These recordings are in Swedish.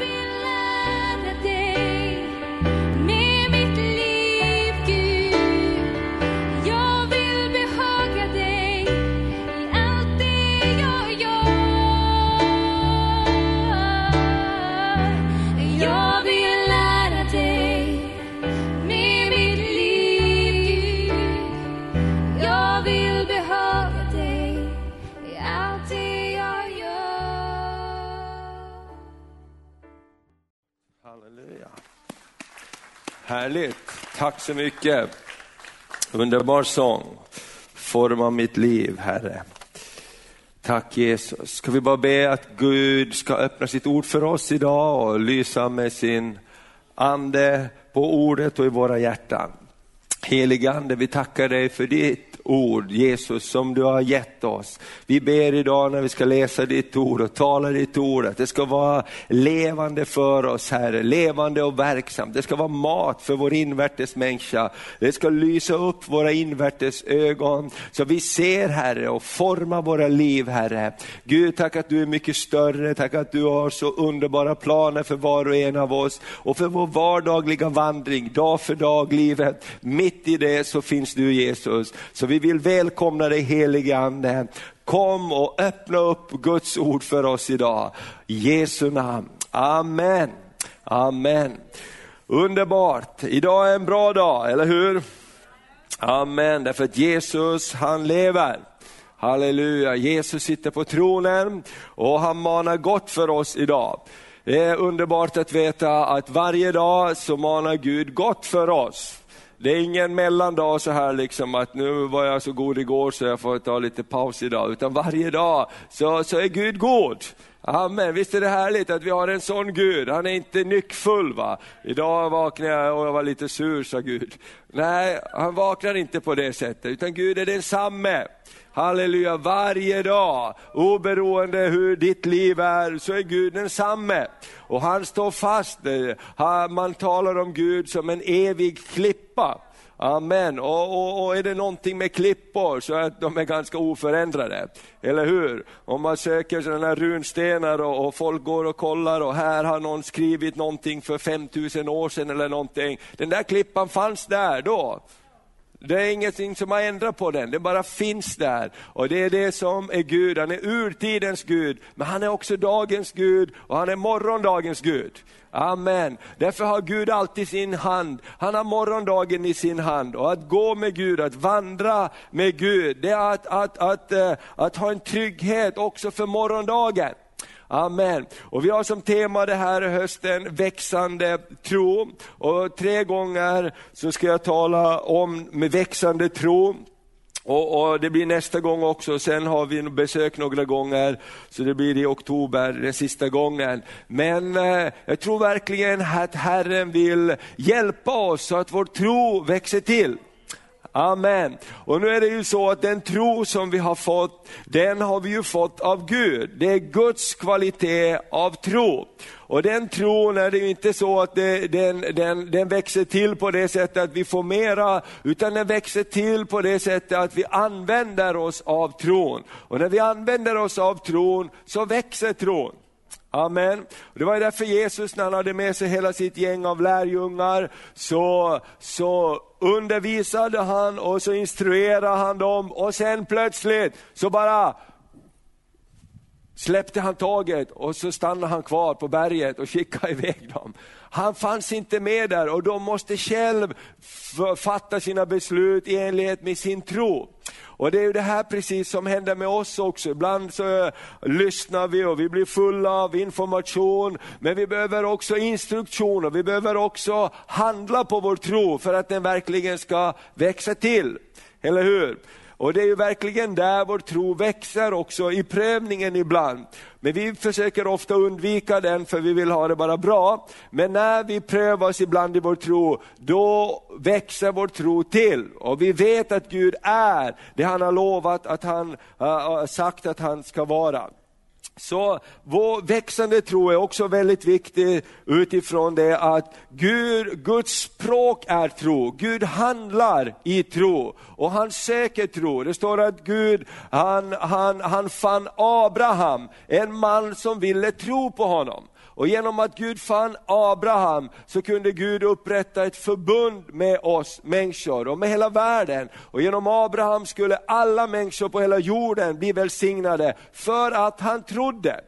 vill Härligt. Tack så mycket. Underbar sång. Forma mitt liv, Herre. Tack Jesus. Ska vi bara be att Gud ska öppna sitt ord för oss idag och lysa med sin ande på ordet och i våra hjärtan. Helige Ande, vi tackar dig för ditt ord, Jesus, som du har gett oss. Vi ber idag när vi ska läsa ditt ord och tala ditt ord, att det ska vara levande för oss, Herre, levande och verksamt. Det ska vara mat för vår invärtes människa. Det ska lysa upp våra invärtes ögon, så vi ser, Herre, och formar våra liv, Herre. Gud, tack att du är mycket större, tack att du har så underbara planer för var och en av oss och för vår vardagliga vandring, dag för dag, livet. Mitt i det så finns du Jesus. Så vi vill välkomna dig helige Ande. Kom och öppna upp Guds ord för oss idag. I Jesu namn. Amen. Amen. Underbart. Idag är en bra dag, eller hur? Amen, därför att Jesus han lever. Halleluja, Jesus sitter på tronen och han manar gott för oss idag. Det är underbart att veta att varje dag så manar Gud gott för oss. Det är ingen mellandag så här liksom att nu var jag så god igår så jag får ta lite paus idag, utan varje dag så, så är Gud god. Amen, visst är det härligt att vi har en sån Gud, han är inte nyckfull va. Idag vaknade jag och jag var lite sur sa Gud. Nej, han vaknar inte på det sättet, utan Gud är densamme. Halleluja, varje dag, oberoende hur ditt liv är, så är Gud densamme. Och han står fast, eh, man talar om Gud som en evig klippa. Amen. Och, och, och är det någonting med klippor så är att de är ganska oförändrade. Eller hur? Om man söker sådana här runstenar och, och folk går och kollar och här har någon skrivit någonting för 5000 år sedan eller någonting. Den där klippan fanns där då. Det är ingenting som har ändrat på den, den bara finns där. Och det är det som är Gud, han är urtidens Gud, men han är också dagens Gud och han är morgondagens Gud. Amen. Därför har Gud alltid sin hand, han har morgondagen i sin hand. Och att gå med Gud, att vandra med Gud, det är att, att, att, att, att ha en trygghet också för morgondagen. Amen. Och vi har som tema det här hösten växande tro. Och tre gånger så ska jag tala om med växande tro. Och, och Det blir nästa gång också, sen har vi besök några gånger, så det blir i oktober den sista gången. Men eh, jag tror verkligen att Herren vill hjälpa oss så att vår tro växer till. Amen. Och nu är det ju så att den tro som vi har fått, den har vi ju fått av Gud. Det är Guds kvalitet av tro. Och den tron är det ju inte så att det, den, den, den växer till på det sättet att vi får mera, utan den växer till på det sättet att vi använder oss av tron. Och när vi använder oss av tron så växer tron. Amen. Det var ju därför Jesus, när han hade med sig hela sitt gäng av lärjungar, så, så undervisade han och så instruerade han dem och sen plötsligt så bara släppte han taget och så stannade han kvar på berget och skickade iväg dem. Han fanns inte med där och de måste själv fatta sina beslut i enlighet med sin tro. Och det är ju det här precis som händer med oss också. Ibland så lyssnar vi och vi blir fulla av information, men vi behöver också instruktioner, vi behöver också handla på vår tro för att den verkligen ska växa till. Eller hur? Och det är ju verkligen där vår tro växer också, i prövningen ibland. Men vi försöker ofta undvika den för vi vill ha det bara bra. Men när vi prövas ibland i vår tro, då växer vår tro till. Och vi vet att Gud är det han har lovat att han har sagt att han ska vara. Så vår växande tro är också väldigt viktig utifrån det att Gud, Guds språk är tro. Gud handlar i tro och han söker tro. Det står att Gud, han, han, han fann Abraham, en man som ville tro på honom. Och genom att Gud fann Abraham så kunde Gud upprätta ett förbund med oss människor och med hela världen. Och genom Abraham skulle alla människor på hela jorden bli välsignade för att han trodde.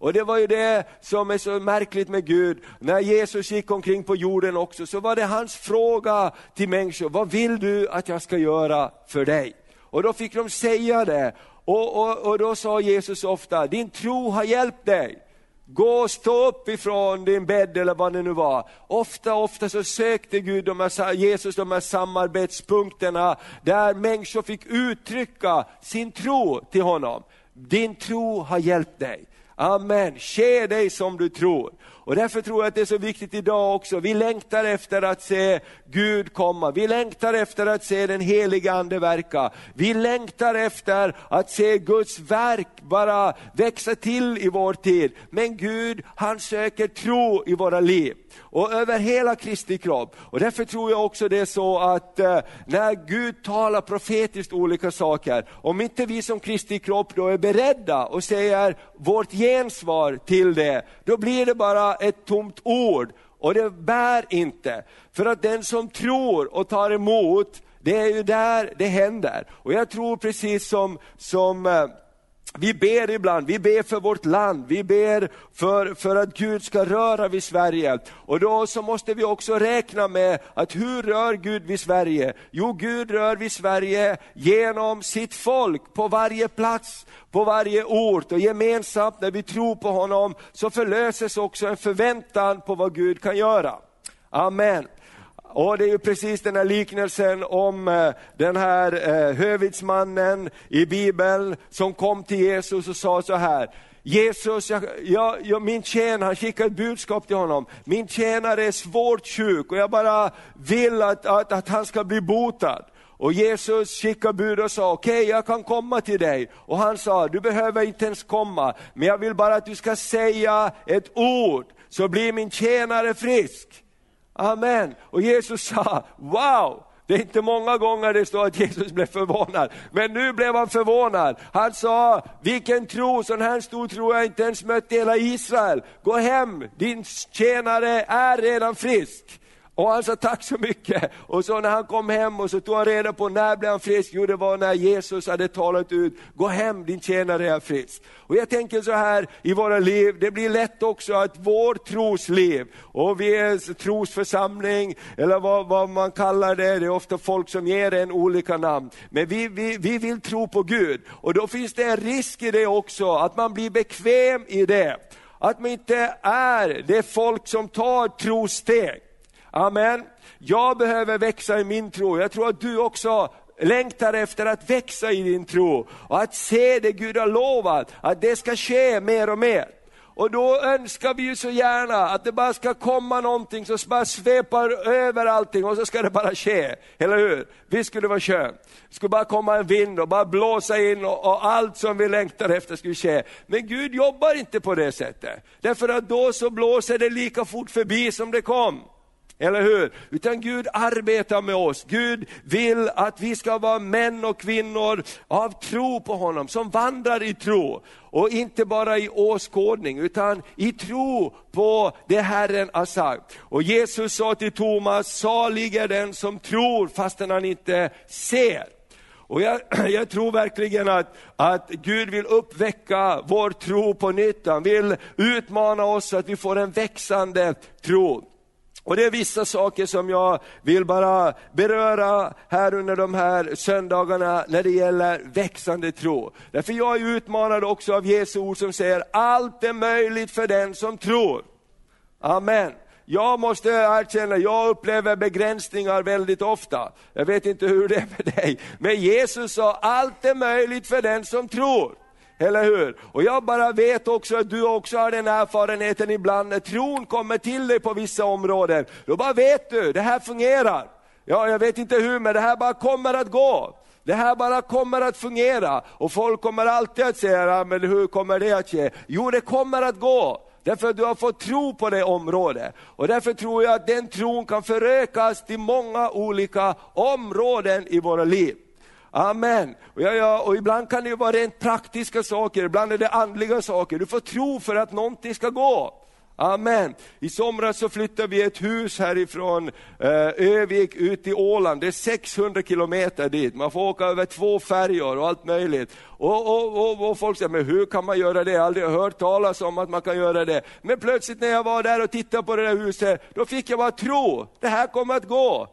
Och det var ju det som är så märkligt med Gud. När Jesus gick omkring på jorden också så var det hans fråga till människor, vad vill du att jag ska göra för dig? Och då fick de säga det. Och, och, och då sa Jesus ofta, din tro har hjälpt dig. Gå och stå upp ifrån din bädd eller vad det nu var. Ofta, ofta så sökte Gud de här, Jesus de här samarbetspunkterna där människor fick uttrycka sin tro till honom. Din tro har hjälpt dig. Amen, ske dig som du tror. Och därför tror jag att det är så viktigt idag också. Vi längtar efter att se Gud komma. Vi längtar efter att se den heliga Ande verka. Vi längtar efter att se Guds verk bara växa till i vår tid. Men Gud, han söker tro i våra liv och över hela Kristi kropp. Och därför tror jag också det är så att eh, när Gud talar profetiskt olika saker, om inte vi som Kristi kropp då är beredda och säger vårt gensvar till det, då blir det bara ett tomt ord och det bär inte. För att den som tror och tar emot, det är ju där det händer. Och jag tror precis som, som eh, vi ber ibland, vi ber för vårt land, vi ber för, för att Gud ska röra vid Sverige. Och då så måste vi också räkna med att hur rör Gud vid Sverige? Jo, Gud rör vid Sverige genom sitt folk på varje plats, på varje ort och gemensamt när vi tror på honom så förlöses också en förväntan på vad Gud kan göra. Amen. Och det är ju precis den här liknelsen om eh, den här eh, i Bibeln som kom till Jesus och sa så här, Jesus, jag, jag, jag, min tjänare, han skickade ett budskap till honom. Min tjänare är svårt sjuk och jag bara vill att, att, att han ska bli botad. Och Jesus skickade bud och sa, okej okay, jag kan komma till dig. Och han sa, du behöver inte ens komma, men jag vill bara att du ska säga ett ord, så blir min tjänare frisk. Amen. Och Jesus sa, wow! Det är inte många gånger det står att Jesus blev förvånad, men nu blev han förvånad. Han sa, vilken tro, sån här stor tro har jag inte ens mött i hela Israel. Gå hem, din tjänare är redan frisk. Och han sa tack så mycket. Och så när han kom hem och så tog han reda på när blev han frisk? Jo det var när Jesus hade talat ut, gå hem din tjänare är frisk. Och jag tänker så här i våra liv, det blir lätt också att vår trosliv, och vi är trosförsamling, eller vad, vad man kallar det, det är ofta folk som ger en olika namn. Men vi, vi, vi vill tro på Gud, och då finns det en risk i det också, att man blir bekväm i det. Att man inte är det folk som tar trosteg. Amen. Jag behöver växa i min tro. Jag tror att du också längtar efter att växa i din tro och att se det Gud har lovat, att det ska ske mer och mer. Och då önskar vi ju så gärna att det bara ska komma någonting som bara svepar över allting och så ska det bara ske. Eller hur? Visst skulle det vara skönt? Det skulle bara komma en vind och bara blåsa in och, och, allt som vi längtar efter skulle ske. Men Gud jobbar inte på det sättet. Därför att då så blåser det lika fort förbi som det kom. Eller hur? Utan Gud arbetar med oss. Gud vill att vi ska vara män och kvinnor av tro på honom, som vandrar i tro. Och inte bara i åskådning, utan i tro på det Herren har sagt. Och Jesus sa till Thomas, salig är den som tror fastän han inte ser. Och jag, jag, tror verkligen att, att Gud vill uppväcka vår tro på nytt. Han vill utmana oss så att vi får en växande tro. Och det är vissa saker som jag vill bara beröra här under de här söndagarna när det gäller växande tro. Därför jag är utmanad också av Jesu ord som säger, allt är möjligt för den som tror. Amen. Jag måste erkänna, jag upplever begränsningar väldigt ofta. Jag vet inte hur det är med dig. Men Jesus sa, allt är möjligt för den som tror. Eller hur? Och jag bara vet också att du också har den erfarenheten ibland när tron kommer till dig på vissa områden. Då bara vet du, det här fungerar. Ja, jag vet inte hur, men det här bara kommer att gå. Det här bara kommer att fungera. Och folk kommer alltid att säga, men hur kommer det att ske? Jo, det kommer att gå. Därför att du har fått tro på det området. Och därför tror jag att den tron kan förökas till många olika områden i våra liv. Amen. Och, ja, ja, och ibland kan det vara rent praktiska saker, ibland är det andliga saker. Du får tro för att någonting ska gå. Amen. I somras så flyttade vi ett hus härifrån eh, Övik ut till Åland. Det är 600 kilometer dit. Man får åka över två färjor och allt möjligt. Och, och, och, och, folk säger, men hur kan man göra det? Jag har aldrig hört talas om att man kan göra det. Men plötsligt när jag var där och tittade på det där huset, då fick jag bara tro, det här kommer att gå.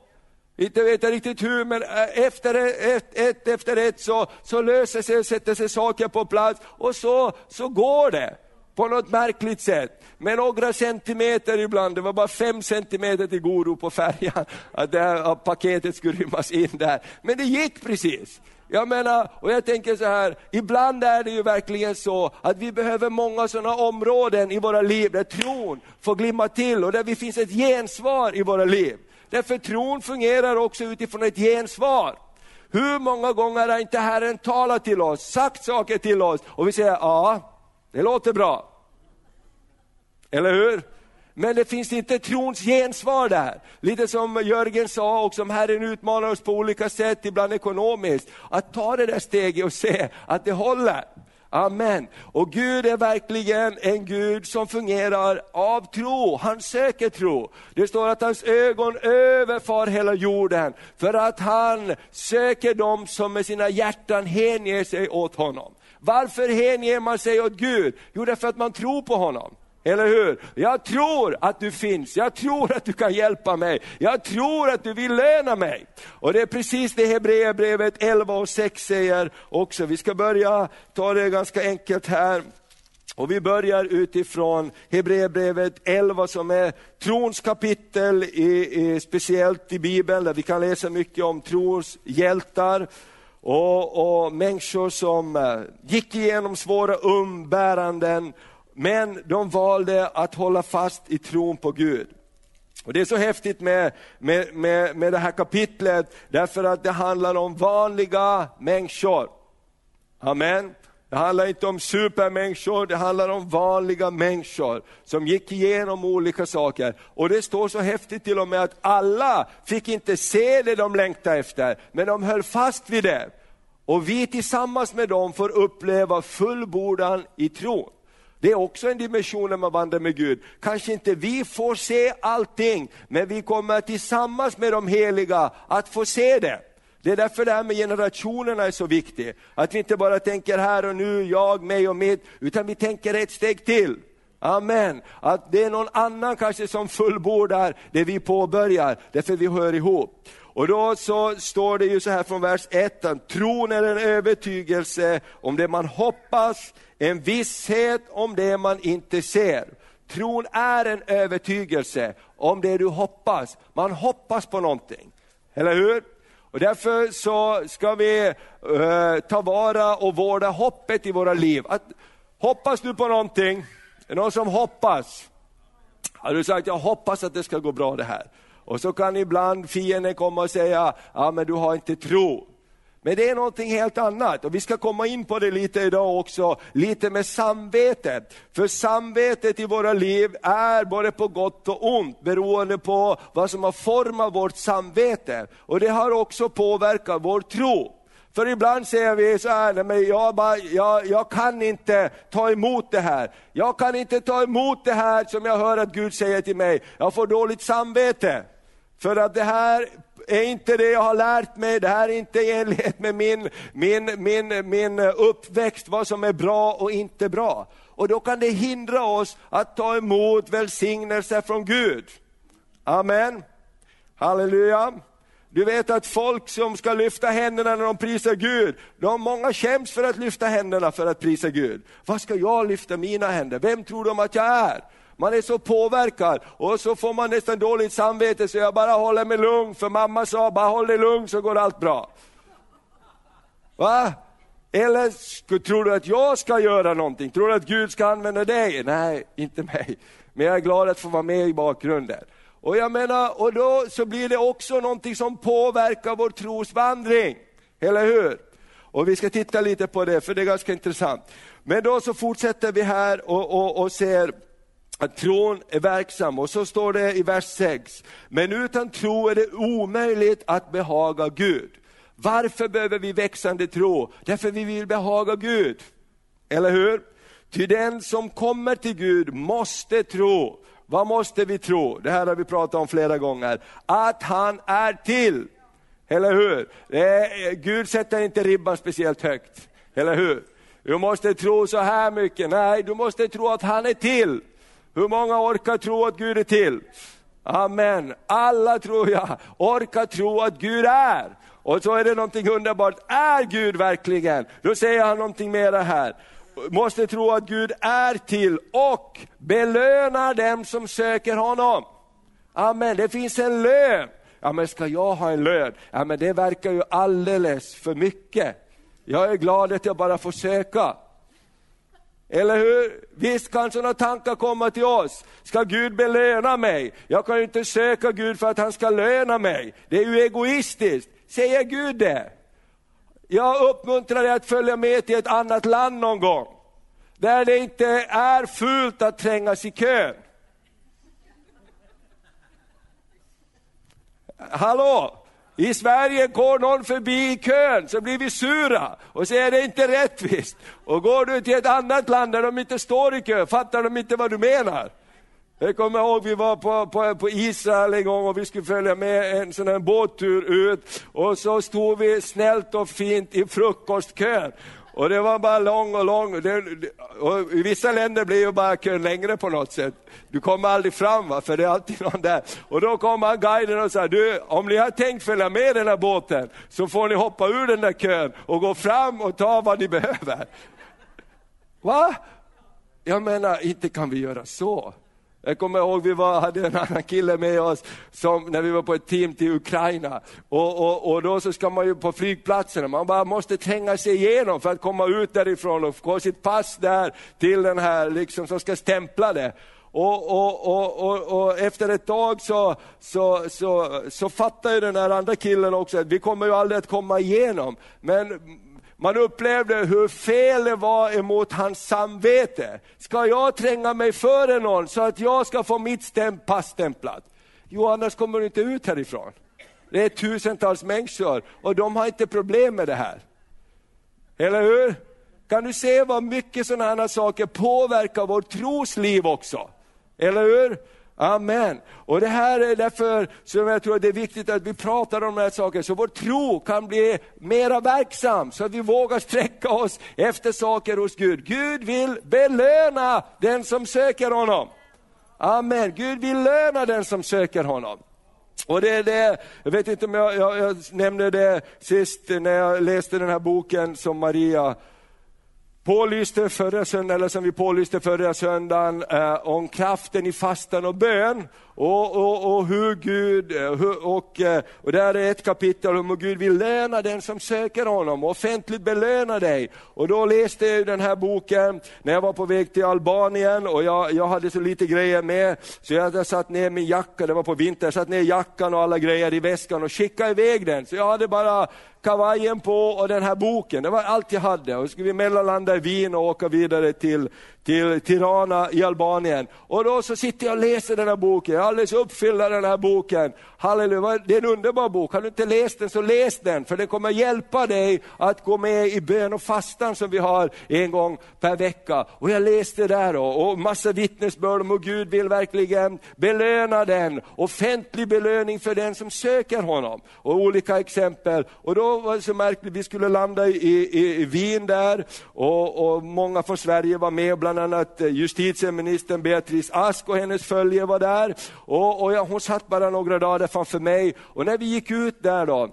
Inte vet jag riktigt hur, men eh, efter ett, ett efter ett så, så löser sig och sätter sig saker på plats och så, så går det på något märkligt sätt. Med några centimeter ibland, det var bara fem centimeter till godo på färjan, att, det här, att paketet skulle rymmas in där. Men det gick precis. Jag menar, och jag tänker så här, ibland är det ju verkligen så att vi behöver många sådana områden i våra liv där tron får glimma till och där vi finns ett gensvar i våra liv. Därför tron fungerar också utifrån ett gensvar. Hur många gånger har inte Herren talat till oss, sagt saker till oss och vi säger ja, det låter bra. Eller hur? Men det finns inte trons gensvar där. Lite som Jörgen sa och som Herren utmanar oss på olika sätt, ibland ekonomiskt. Att ta det där steget och se att det håller. Amen. Och Gud är verkligen en Gud som fungerar av tro, han söker tro. Det står att hans ögon överfar hela jorden, för att han söker dem som med sina hjärtan hänger sig åt honom. Varför hänger man sig åt Gud? Jo, därför att man tror på honom. Eller hur? Jag tror att du finns, jag tror att du kan hjälpa mig, jag tror att du vill löna mig. Och det är precis det Hebreerbrevet 11 och 6 säger också. Vi ska börja ta det ganska enkelt här. Och vi börjar utifrån Hebreerbrevet 11 som är trons kapitel, i, i, speciellt i Bibeln, där vi kan läsa mycket om trons hjältar och, och människor som eh, gick igenom svåra umbäranden men de valde att hålla fast i tron på Gud. Och Det är så häftigt med, med, med, med det här kapitlet, därför att det handlar om vanliga människor. Amen. Det handlar inte om supermänniskor, det handlar om vanliga människor som gick igenom olika saker. Och det står så häftigt till och med att alla fick inte se det de längtade efter, men de höll fast vid det. Och vi tillsammans med dem får uppleva fullbordan i tron. Det är också en dimension när man vandrar med Gud. Kanske inte vi får se allting, men vi kommer tillsammans med de heliga att få se det. Det är därför det här med generationerna är så viktigt. Att vi inte bara tänker här och nu, jag, mig och mitt, utan vi tänker ett steg till. Amen. Att det är någon annan kanske som fullbordar det vi påbörjar, därför vi hör ihop. Och då så står det ju så här från vers 1, tron är en övertygelse om det man hoppas, en visshet om det man inte ser. Tron är en övertygelse om det du hoppas. Man hoppas på någonting, eller hur? Och därför så ska vi uh, ta vara och vårda hoppet i våra liv. Att, hoppas du på någonting? Är det någon som hoppas? Har du sagt, jag hoppas att det ska gå bra det här. Och så kan ibland fienden komma och säga, ja men du har inte tro. Men det är någonting helt annat och vi ska komma in på det lite idag också, lite med samvetet. För samvetet i våra liv är både på gott och ont beroende på vad som har format vårt samvete. Och det har också påverkat vår tro. För ibland säger vi så här, men jag, bara, jag, jag kan inte ta emot det här. Jag kan inte ta emot det här som jag hör att Gud säger till mig. Jag får dåligt samvete. För att det här är inte det jag har lärt mig, det här är inte i enlighet med min, min, min, min uppväxt, vad som är bra och inte bra. Och då kan det hindra oss att ta emot välsignelse från Gud. Amen. Halleluja. Du vet att folk som ska lyfta händerna när de prisar Gud, de många skäms för att lyfta händerna för att prisa Gud. Vad ska jag lyfta mina händer? Vem tror de att jag är? Man är så påverkad och så får man nästan dåligt samvete så jag bara håller mig lugn, för mamma sa bara håll dig lugn så går allt bra. Va? Eller tror du att jag ska göra någonting? Tror du att Gud ska använda dig? Nej, inte mig. Men jag är glad att få vara med i bakgrunden. Och jag menar, och då så blir det också någonting som påverkar vår trosvandring. Eller hur? Och vi ska titta lite på det, för det är ganska intressant. Men då så fortsätter vi här och, och, och ser att tron är verksam. Och så står det i vers 6, men utan tro är det omöjligt att behaga Gud. Varför behöver vi växande tro? Därför vi vill behaga Gud. Eller hur? Ty den som kommer till Gud måste tro. Vad måste vi tro? Det här har vi pratat om flera gånger. Att han är till. Eller hur? Är, Gud sätter inte ribban speciellt högt. Eller hur? Du måste tro så här mycket. Nej, du måste tro att han är till. Hur många orkar tro att Gud är till? Amen. Alla tror jag orkar tro att Gud är. Och så är det någonting underbart. Är Gud verkligen? Då säger han någonting mera här. Måste tro att Gud är till och belönar dem som söker honom. Amen, det finns en lön. Ja men ska jag ha en lön? Ja men det verkar ju alldeles för mycket. Jag är glad att jag bara får söka. Eller hur? Visst kan sådana tankar komma till oss. Ska Gud belöna mig? Jag kan ju inte söka Gud för att han ska löna mig. Det är ju egoistiskt. Säger Gud det? Jag uppmuntrar dig att följa med till ett annat land någon gång. Där det inte är fult att trängas i kön. Hallå! I Sverige går någon förbi i kön så blir vi sura och säger det är inte rättvist. Och går du till ett annat land där de inte står i kö fattar de inte vad du menar. Jag kommer ihåg vi var på, på, på Israel en gång och vi skulle följa med en sån här båttur ut och så stod vi snällt och fint i frukostkön. Och det var bara lång och lång. och I vissa länder blir ju bara kön längre på något sätt. Du kommer aldrig fram va? för det är alltid någon där. Och då kommer guiden och säger, du om ni har tänkt följa med den här båten så får ni hoppa ur den där kön och gå fram och ta vad ni behöver. Va? Jag menar, inte kan vi göra så. Jag kommer ihåg vi var, hade en annan kille med oss som, när vi var på ett team till Ukraina. Och, och, och då så ska man ju på flygplatserna, man bara måste tränga sig igenom för att komma ut därifrån och få sitt pass där till den här liksom, som ska stämpla det. Och, och, och, och, efter ett tag så, så, så, så fattar ju den här andra killen också att vi kommer ju aldrig att komma igenom. Men man upplevde hur fel det var emot hans samvete. Ska jag tränga mig före någon så att jag ska få mitt stämp pass stämplat? Jo, annars kommer du inte ut härifrån. Det är tusentals människor och de har inte problem med det här. Eller hur? Kan du se vad mycket sådana här saker påverkar vårt trosliv också? Eller hur? Amen. Och det här är därför som jag tror att det är viktigt att vi pratar om de här sakerna, så vår tro kan bli mera verksam, så att vi vågar sträcka oss efter saker hos Gud. Gud vill belöna den som söker honom. Amen. Gud vill löna den som söker honom. Och det är det, jag vet inte om jag, jag, jag nämnde det sist när jag läste den här boken som Maria pålyste förra söndagen, eller som vi pålyste förra söndagen, eh, om kraften i fastan och bön. Och, och, och hur Gud, eh, hur, och, eh, och där är ett kapitel om hur Gud vill löna den som söker honom, offentligt belöna dig. Och då läste jag den här boken när jag var på väg till Albanien och jag, jag hade så lite grejer med, så jag hade satt ner min jacka, det var på vintern, jag satt ner jackan och alla grejer i väskan och skickade iväg den. Så jag hade bara kavajen på och den här boken, det var allt jag hade. Och så skulle vi mellanlanda i Wien och åka vidare till, till Tirana i Albanien. Och då så sitter jag och läser den här boken, jag är alldeles uppfylld av den här boken. Halleluja, det är en underbar bok. Har du inte läst den så läs den, för den kommer hjälpa dig att gå med i bön och fastan som vi har en gång per vecka. Och jag läste där och, och massa vittnesbörd om hur Gud vill verkligen belöna den, offentlig belöning för den som söker honom. Och olika exempel. Och då var det så märkligt, vi skulle landa i, i, i Wien där, och, och många från Sverige var med, bland annat eh, justitieministern Beatrice Ask och hennes följe var där. Och, och ja, hon satt bara några dagar framför mig. Och när vi gick ut där då,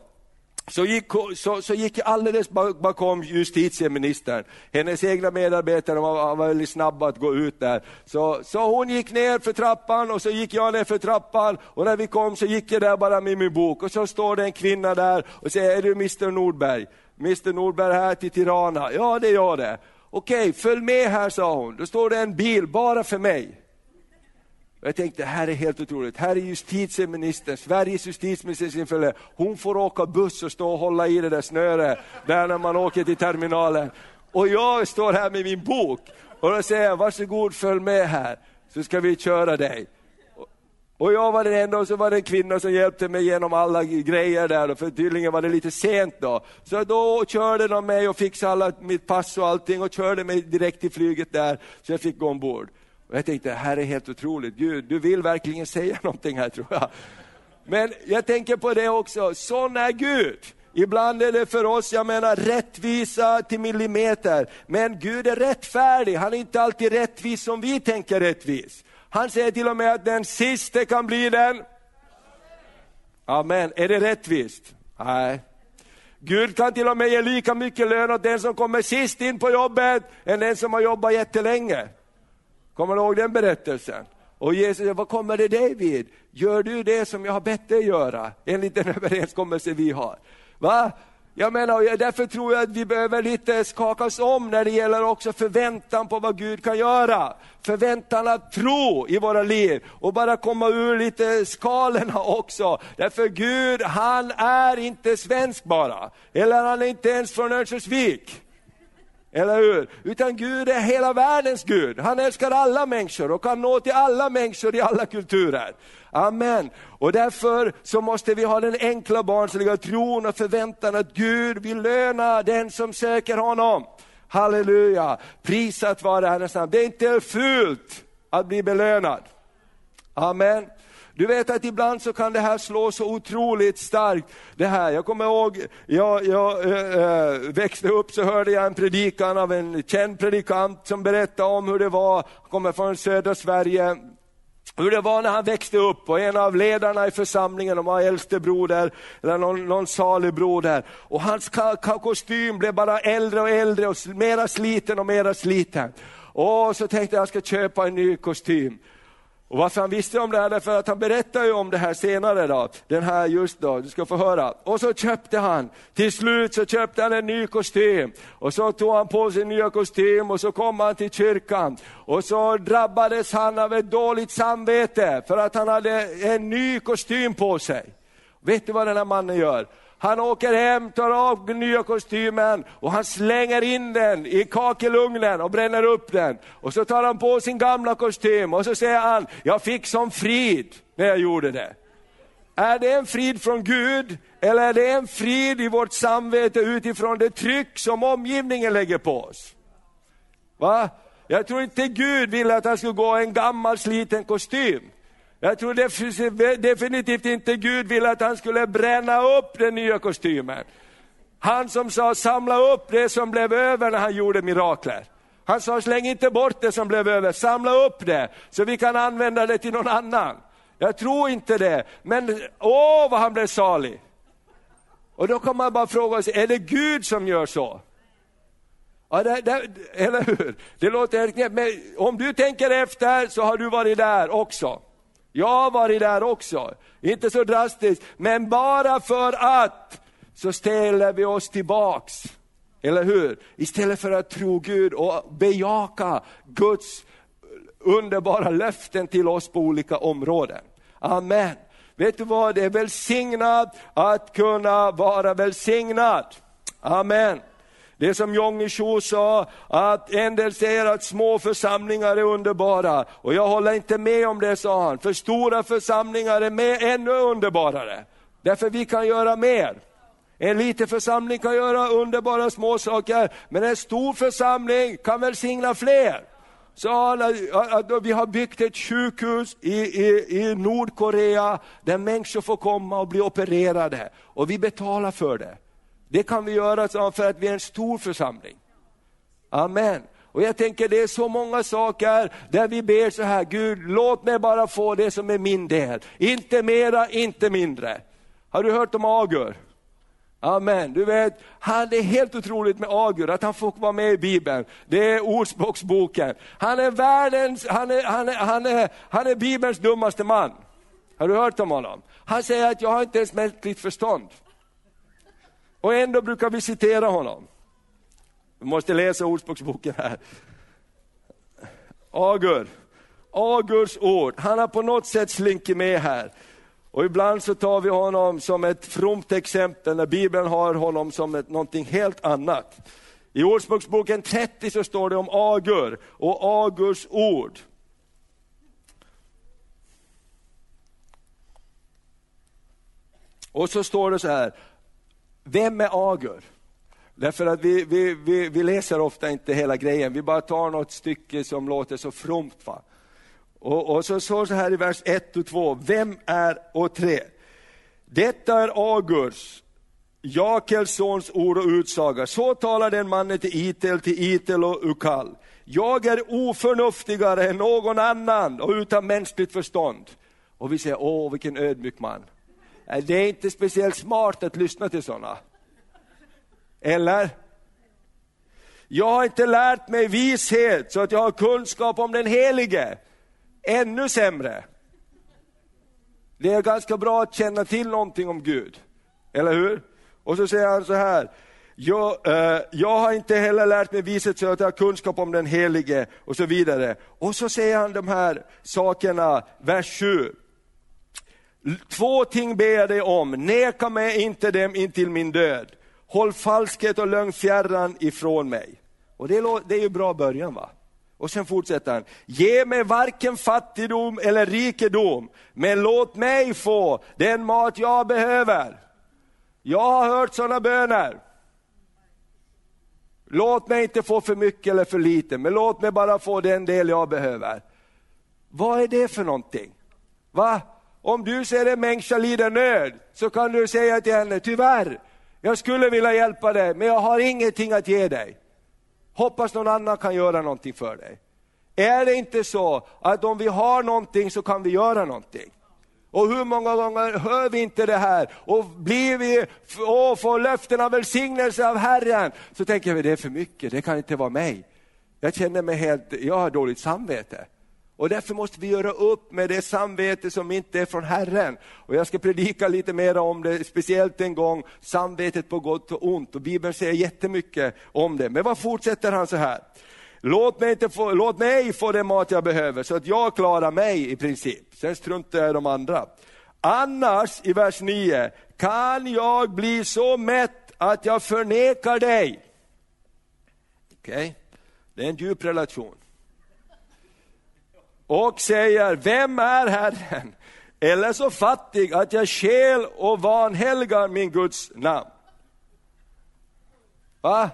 så gick, så, så gick jag alldeles bakom justitieministern. Hennes egna medarbetare var, var väldigt snabba att gå ut där. Så, så hon gick ner för trappan och så gick jag ner för trappan och när vi kom så gick jag där bara med min bok och så står det en kvinna där och säger, är du Mr Nordberg? Mr Nordberg här till Tirana? Ja det är jag det. Okej, följ med här sa hon. Då står det en bil bara för mig. Jag tänkte, det här är helt otroligt. Här är justitieministern, Sveriges justitieminister Hon får åka buss och stå och hålla i det där snöret, där när man åker till terminalen. Och jag står här med min bok och då säger jag, varsågod följ med här, så ska vi köra dig. Och jag var den enda och så var det en kvinna som hjälpte mig genom alla grejer där, för tydligen var det lite sent då. Så då körde de mig och fixade alla, mitt pass och allting och körde mig direkt till flyget där, så jag fick gå ombord. Och jag tänkte, det här är helt otroligt, Gud, du vill verkligen säga någonting här tror jag. Men jag tänker på det också, sån är Gud. Ibland är det för oss, jag menar rättvisa till millimeter. Men Gud är rättfärdig, han är inte alltid rättvis som vi tänker rättvis. Han säger till och med att den siste kan bli den. Amen, är det rättvist? Nej. Gud kan till och med ge lika mycket lön åt den som kommer sist in på jobbet, än den som har jobbat jättelänge. Kommer du ihåg den berättelsen? Och Jesus säger, vad kommer det dig vid? Gör du det som jag har bett dig göra, enligt den överenskommelse vi har? Va? Jag menar, därför tror jag att vi behöver lite skakas om när det gäller också förväntan på vad Gud kan göra. Förväntan att tro i våra liv och bara komma ur lite skalorna också. Därför Gud, han är inte svensk bara, eller han är inte ens från Örnsköldsvik. Eller hur? Utan Gud är hela världens Gud. Han älskar alla människor och kan nå till alla människor i alla kulturer. Amen. Och därför så måste vi ha den enkla barnsliga tron och förväntan att Gud vill löna den som söker honom. Halleluja, prisat vare Herrens namn. Det är inte fult att bli belönad. Amen. Du vet att ibland så kan det här slå så otroligt starkt. Det här. Jag kommer ihåg, jag, jag äh, växte upp så hörde jag en predikan av en känd predikant som berättade om hur det var, han kommer från södra Sverige, hur det var när han växte upp och en av ledarna i församlingen, de var äldste broder, eller någon, någon salig broder. Och hans kostym blev bara äldre och äldre och mera sliten och mera sliten. Och så tänkte jag, jag ska köpa en ny kostym. Och varför han visste om det här, därför att han berättar ju om det här senare då, den här just då, du ska få höra. Och så köpte han, till slut så köpte han en ny kostym. Och så tog han på sig nya kostym och så kom han till kyrkan. Och så drabbades han av ett dåligt samvete för att han hade en ny kostym på sig. Vet du vad den här mannen gör? Han åker hem, tar av den nya kostymen och han slänger in den i kakelugnen och bränner upp den. Och så tar han på sin gamla kostym och så säger han, jag fick som frid när jag gjorde det. Är det en frid från Gud eller är det en frid i vårt samvete utifrån det tryck som omgivningen lägger på oss? Va? Jag tror inte Gud ville att han skulle gå i en gammal sliten kostym. Jag tror definitivt inte Gud ville att han skulle bränna upp den nya kostymen. Han som sa samla upp det som blev över när han gjorde mirakler. Han sa släng inte bort det som blev över, samla upp det så vi kan använda det till någon annan. Jag tror inte det, men åh vad han blev salig. Och då kan man bara fråga sig, är det Gud som gör så? Ja, det, det, eller hur? Det låter helt knäppt, men om du tänker efter så har du varit där också. Jag har varit där också, inte så drastiskt, men bara för att så ställer vi oss tillbaks. Eller hur? Istället för att tro Gud och bejaka Guds underbara löften till oss på olika områden. Amen. Vet du vad, det är välsignat att kunna vara välsignad. Amen. Det som Jong Cho sa, att en del säger att små församlingar är underbara. Och jag håller inte med om det, sa han. För stora församlingar är med ännu underbarare. Därför vi kan göra mer. En liten församling kan göra underbara små saker, men en stor församling kan välsigna fler. Så vi har byggt ett sjukhus i, i, i Nordkorea där människor får komma och bli opererade. Och vi betalar för det. Det kan vi göra för att vi är en stor församling. Amen. Och jag tänker det är så många saker där vi ber så här, Gud låt mig bara få det som är min del. Inte mera, inte mindre. Har du hört om Agur? Amen. Du vet, han, det är helt otroligt med Agur, att han får vara med i Bibeln. Det är Ordspråksboken. Han är världens, han är, han är, han är, han är Bibelns dummaste man. Har du hört om honom? Han säger att jag har inte ens mänskligt förstånd. Och ändå brukar vi citera honom. Vi måste läsa Ordspråksboken här. Agur, Agurs ord, han har på något sätt slinkit med här. Och ibland så tar vi honom som ett fromt exempel när Bibeln har honom som ett, någonting helt annat. I Ordspråksboken 30 så står det om Agur och Agurs ord. Och så står det så här, vem är Agur? Därför att vi, vi, vi, vi läser ofta inte hela grejen, vi bara tar något stycke som låter så fromt. Va? Och, och så står det så här i vers 1 och 2, vem är, och 3. Detta är Agurs, Jakels sons ord och utsaga. Så talar den mannen till Itel, till Itel och Ukal. Jag är oförnuftigare än någon annan och utan mänskligt förstånd. Och vi säger, åh vilken ödmjuk man. Det är inte speciellt smart att lyssna till sådana. Eller? Jag har inte lärt mig vishet så att jag har kunskap om den Helige. Ännu sämre. Det är ganska bra att känna till någonting om Gud, eller hur? Och så säger han så här, jag, eh, jag har inte heller lärt mig vishet så att jag har kunskap om den Helige och så vidare. Och så säger han de här sakerna, vers 7. Två ting ber jag dig om, neka mig inte dem intill min död. Håll falskhet och lögn fjärran ifrån mig. Och det är, det är ju bra början va? Och sen fortsätter han, ge mig varken fattigdom eller rikedom, men låt mig få den mat jag behöver. Jag har hört sådana böner. Låt mig inte få för mycket eller för lite, men låt mig bara få den del jag behöver. Vad är det för någonting? Va? Om du ser en människa lida nöd, så kan du säga till henne, tyvärr, jag skulle vilja hjälpa dig, men jag har ingenting att ge dig. Hoppas någon annan kan göra någonting för dig. Är det inte så att om vi har någonting så kan vi göra någonting? Och hur många gånger hör vi inte det här? Och blir vi, och får löften av välsignelse av Herren, så tänker vi det är för mycket, det kan inte vara mig. Jag känner mig helt, jag har dåligt samvete. Och därför måste vi göra upp med det samvete som inte är från Herren. Och jag ska predika lite mer om det, speciellt en gång, samvetet på gott och ont. Och Bibeln säger jättemycket om det. Men vad fortsätter han så här? Låt mig, inte få, låt mig få den mat jag behöver så att jag klarar mig i princip. Sen struntar jag i de andra. Annars, i vers 9, kan jag bli så mätt att jag förnekar dig. Okej, okay. det är en djup relation och säger, vem är Herren? Eller så fattig att jag skäl och vanhelgar min Guds namn. Va?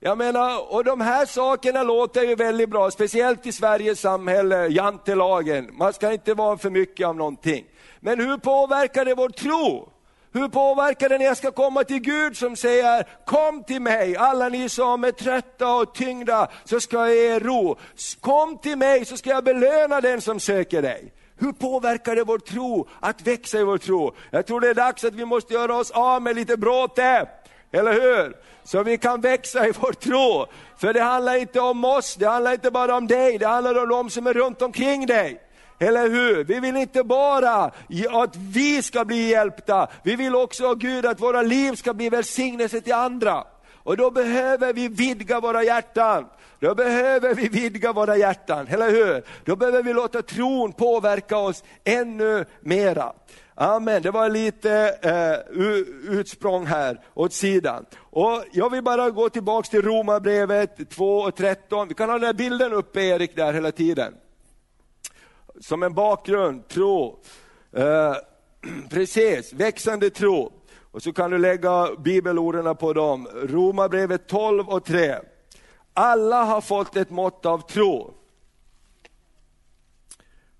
Jag menar, och de här sakerna låter ju väldigt bra, speciellt i Sveriges samhälle, jantelagen. Man ska inte vara för mycket av någonting. Men hur påverkar det vår tro? Hur påverkar det när jag ska komma till Gud som säger, kom till mig, alla ni som är trötta och tyngda, så ska jag ge er ro. Kom till mig så ska jag belöna den som söker dig. Hur påverkar det vår tro, att växa i vår tro? Jag tror det är dags att vi måste göra oss av med lite bråte, eller hur? Så vi kan växa i vår tro. För det handlar inte om oss, det handlar inte bara om dig, det handlar om de som är runt omkring dig. Eller hur? Vi vill inte bara att vi ska bli hjälpta, vi vill också, Gud, att våra liv ska bli välsignelse till andra. Och då behöver vi vidga våra hjärtan. Då behöver vi vidga våra hjärtan, eller hur? Då behöver vi låta tron påverka oss ännu mera. Amen, det var lite eh, utsprång här åt sidan. Och jag vill bara gå tillbaks till Romarbrevet 2 och 13. Vi kan ha den här bilden uppe Erik där hela tiden som en bakgrund, tro. Eh, precis, växande tro. Och så kan du lägga bibelorden på dem. Romarbrevet 12 och 3. Alla har fått ett mått av tro.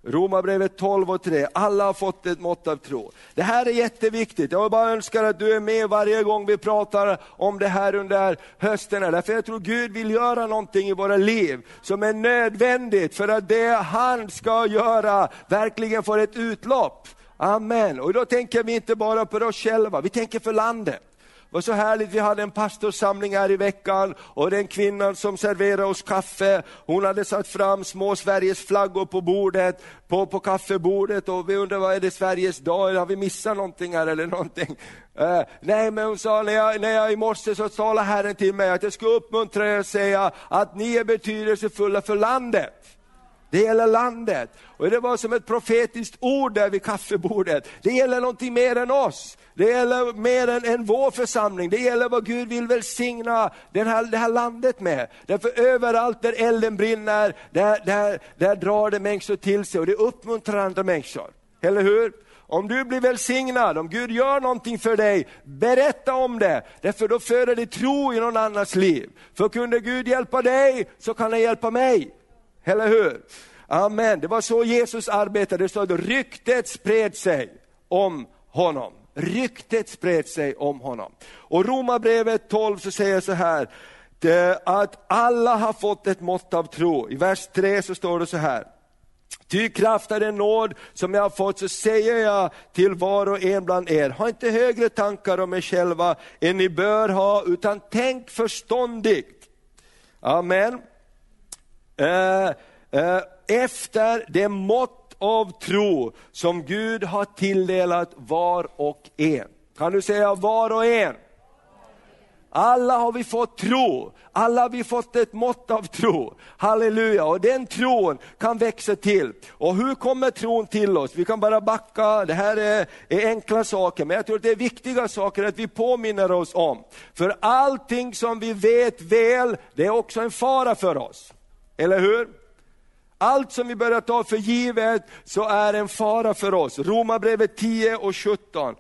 Romarbrevet 12 och 3, alla har fått ett mått av tro. Det här är jätteviktigt, jag bara önskar att du är med varje gång vi pratar om det här under hösten. Därför jag tror Gud vill göra någonting i våra liv som är nödvändigt för att det han ska göra verkligen får ett utlopp. Amen. Och då tänker vi inte bara på oss själva, vi tänker för landet var så härligt, vi hade en pastorsamling här i veckan och den kvinnan som serverade oss kaffe, hon hade satt fram små Sveriges flaggor på bordet, på, på kaffebordet och vi undrade, vad är det Sveriges dag, har vi missat någonting här eller någonting? Uh, nej men hon sa, när jag, när jag i morse så talade Herren till mig att jag ska uppmuntra er och säga att ni är betydelsefulla för landet. Det gäller landet. Och det var som ett profetiskt ord där vid kaffebordet. Det gäller någonting mer än oss. Det gäller mer än, än vår församling. Det gäller vad Gud vill välsigna den här, det här landet med. Därför överallt där elden brinner, där, där, där drar det människor till sig och det uppmuntrar andra människor. Eller hur? Om du blir välsignad, om Gud gör någonting för dig, berätta om det. Därför då föder det tro i någon annans liv. För kunde Gud hjälpa dig, så kan han hjälpa mig. Eller hur? Amen. Det var så Jesus arbetade. Det stod att ryktet spred sig om honom. Ryktet spred sig om honom. Och Romarbrevet 12 så säger så här, att alla har fått ett mått av tro. I vers 3 så står det så här, Ty kraft är den nåd som jag har fått, så säger jag till var och en bland er, ha inte högre tankar om er själva än ni bör ha, utan tänk förståndigt. Amen. Eh, eh, efter det mått av tro som Gud har tilldelat var och en. Kan du säga var och en? Alla har vi fått tro, alla har vi fått ett mått av tro. Halleluja, och den tron kan växa till. Och hur kommer tron till oss? Vi kan bara backa, det här är, är enkla saker, men jag tror att det är viktiga saker att vi påminner oss om. För allting som vi vet väl, det är också en fara för oss. Eller hur? Allt som vi börjar ta för givet så är en fara för oss. Romarbrevet 10 och 17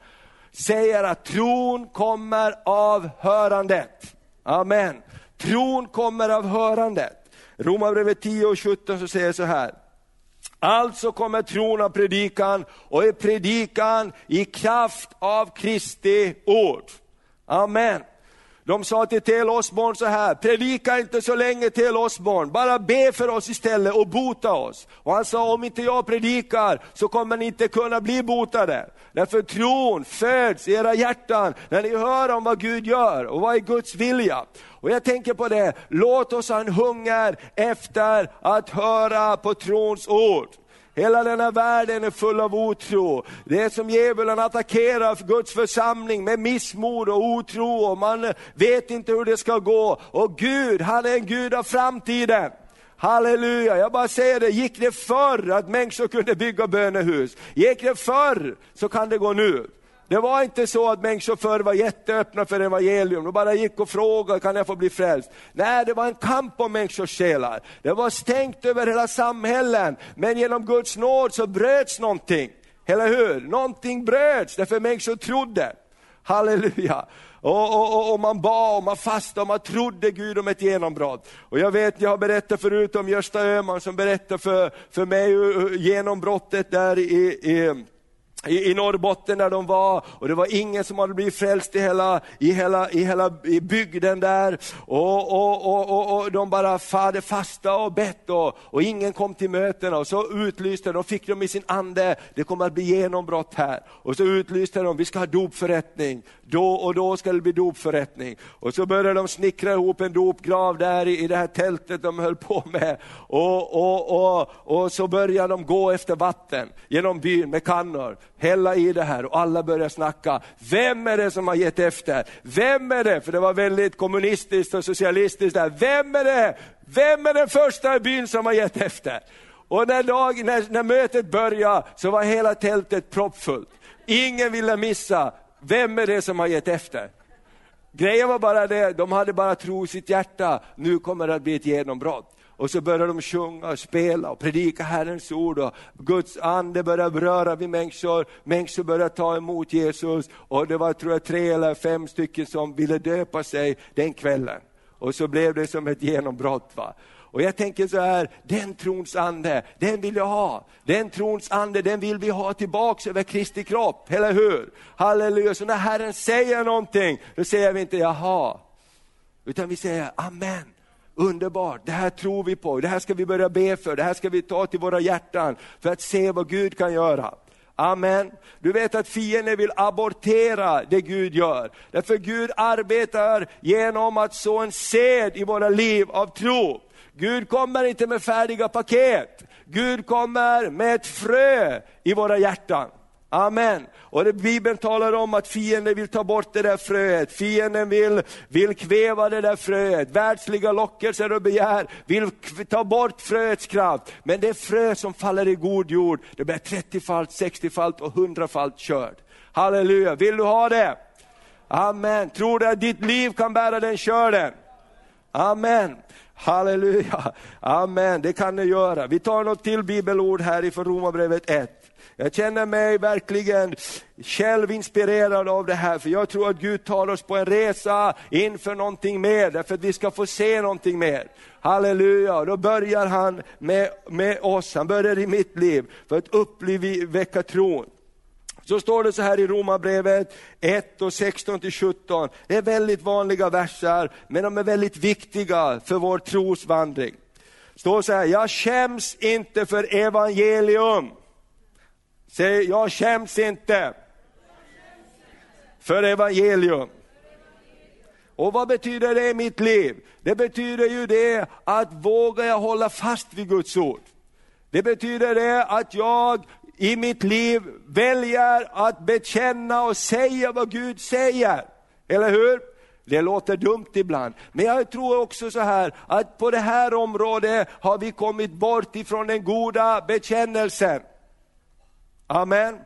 säger att tron kommer av hörandet. Amen. Tron kommer av hörandet. Romarbrevet 10 och 17 så säger så här. Alltså kommer tron av predikan och är predikan i kraft av Kristi ord. Amen. De sa till Tel Osborn så här, predika inte så länge Tel Osborn, bara be för oss istället och bota oss. Och han sa, om inte jag predikar så kommer ni inte kunna bli botade. Därför tron föds i era hjärtan när ni hör om vad Gud gör och vad är Guds vilja. Och jag tänker på det, låt oss ha en hunger efter att höra på trons ord. Hela denna världen är full av otro. Det är som djävulen attackerar Guds församling med missmod och otro och man vet inte hur det ska gå. Och Gud, han är en Gud av framtiden. Halleluja, jag bara säger det, gick det förr att människor kunde bygga bönehus? Gick det förr så kan det gå nu. Det var inte så att människor förr var jätteöppna för evangelium, de bara gick och frågade, kan jag få bli frälst? Nej, det var en kamp om människors själar. Det var stängt över hela samhällen, men genom Guds nåd så bröts någonting. Eller hur? Någonting bröts, därför människor trodde. Halleluja. Och, och, och, man bad och man fastade och man trodde Gud om ett genombrott. Och jag vet, jag har berättat förut om Gösta Öhman som berättade för, för mig genombrottet där i, i i, Norrbotten där de var och det var ingen som hade blivit frälst i hela, i hela, i hela i bygden där. Och, och, och, och, och de bara hade fasta och bett och, och ingen kom till mötena och så utlyste de, fick de i sin ande, det kommer att bli genombrott här. Och så utlyste de, vi ska ha dopförrättning, då och då ska det bli dopförrättning. Och så började de snickra ihop en dopgrav där i, i det här tältet de höll på med. Och, och, och, och så började de gå efter vatten genom byn med kannor hälla i det här och alla börjar snacka. Vem är det som har gett efter? Vem är det? För det var väldigt kommunistiskt och socialistiskt där. Vem är det? Vem är den första i byn som har gett efter? Och när, dag, när, när mötet började så var hela tältet proppfullt. Ingen ville missa. Vem är det som har gett efter? Grejen var bara det, de hade bara tro i sitt hjärta, nu kommer det att bli ett genombrott. Och så börjar de sjunga och spela och predika Herrens ord och Guds ande börjar röra vid människor, människor börjar ta emot Jesus och det var tror jag tre eller fem stycken som ville döpa sig den kvällen. Och så blev det som ett genombrott. Va? Och jag tänker så här, den trons ande, den vill jag ha. Den trons ande, den vill vi ha tillbaks över Kristi kropp, eller hur? Halleluja, så när Herren säger någonting, då säger vi inte jaha, utan vi säger amen. Underbart, det här tror vi på, det här ska vi börja be för, det här ska vi ta till våra hjärtan för att se vad Gud kan göra. Amen. Du vet att fienden vill abortera det Gud gör. Därför Gud arbetar genom att så en sed i våra liv av tro. Gud kommer inte med färdiga paket. Gud kommer med ett frö i våra hjärtan. Amen. Och det, Bibeln talar om att fienden vill ta bort det där fröet, fienden vill, vill kväva det där fröet, världsliga lockelser och begär vill ta bort fröets kraft. Men det frö som faller i god jord, det blir 30-falt, 60-falt och 100-falt körd. Halleluja, vill du ha det? Amen. Tror du att ditt liv kan bära den körden? Amen. Halleluja. Amen, det kan du göra. Vi tar något till bibelord här ifrån Romarbrevet 1. Jag känner mig verkligen själv inspirerad av det här, för jag tror att Gud tar oss på en resa inför någonting mer, därför att vi ska få se någonting mer. Halleluja, då börjar han med, med oss, han börjar i mitt liv, för att uppväcka tron. Så står det så här i Romarbrevet 1 och 16 till 17. Det är väldigt vanliga verser, men de är väldigt viktiga för vår trosvandring. står så här, jag skäms inte för evangelium. Säg, jag skäms inte för evangelium. Och vad betyder det i mitt liv? Det betyder ju det att vågar jag hålla fast vid Guds ord. Det betyder det att jag i mitt liv väljer att bekänna och säga vad Gud säger. Eller hur? Det låter dumt ibland, men jag tror också så här att på det här området har vi kommit bort ifrån den goda bekännelsen. Amen.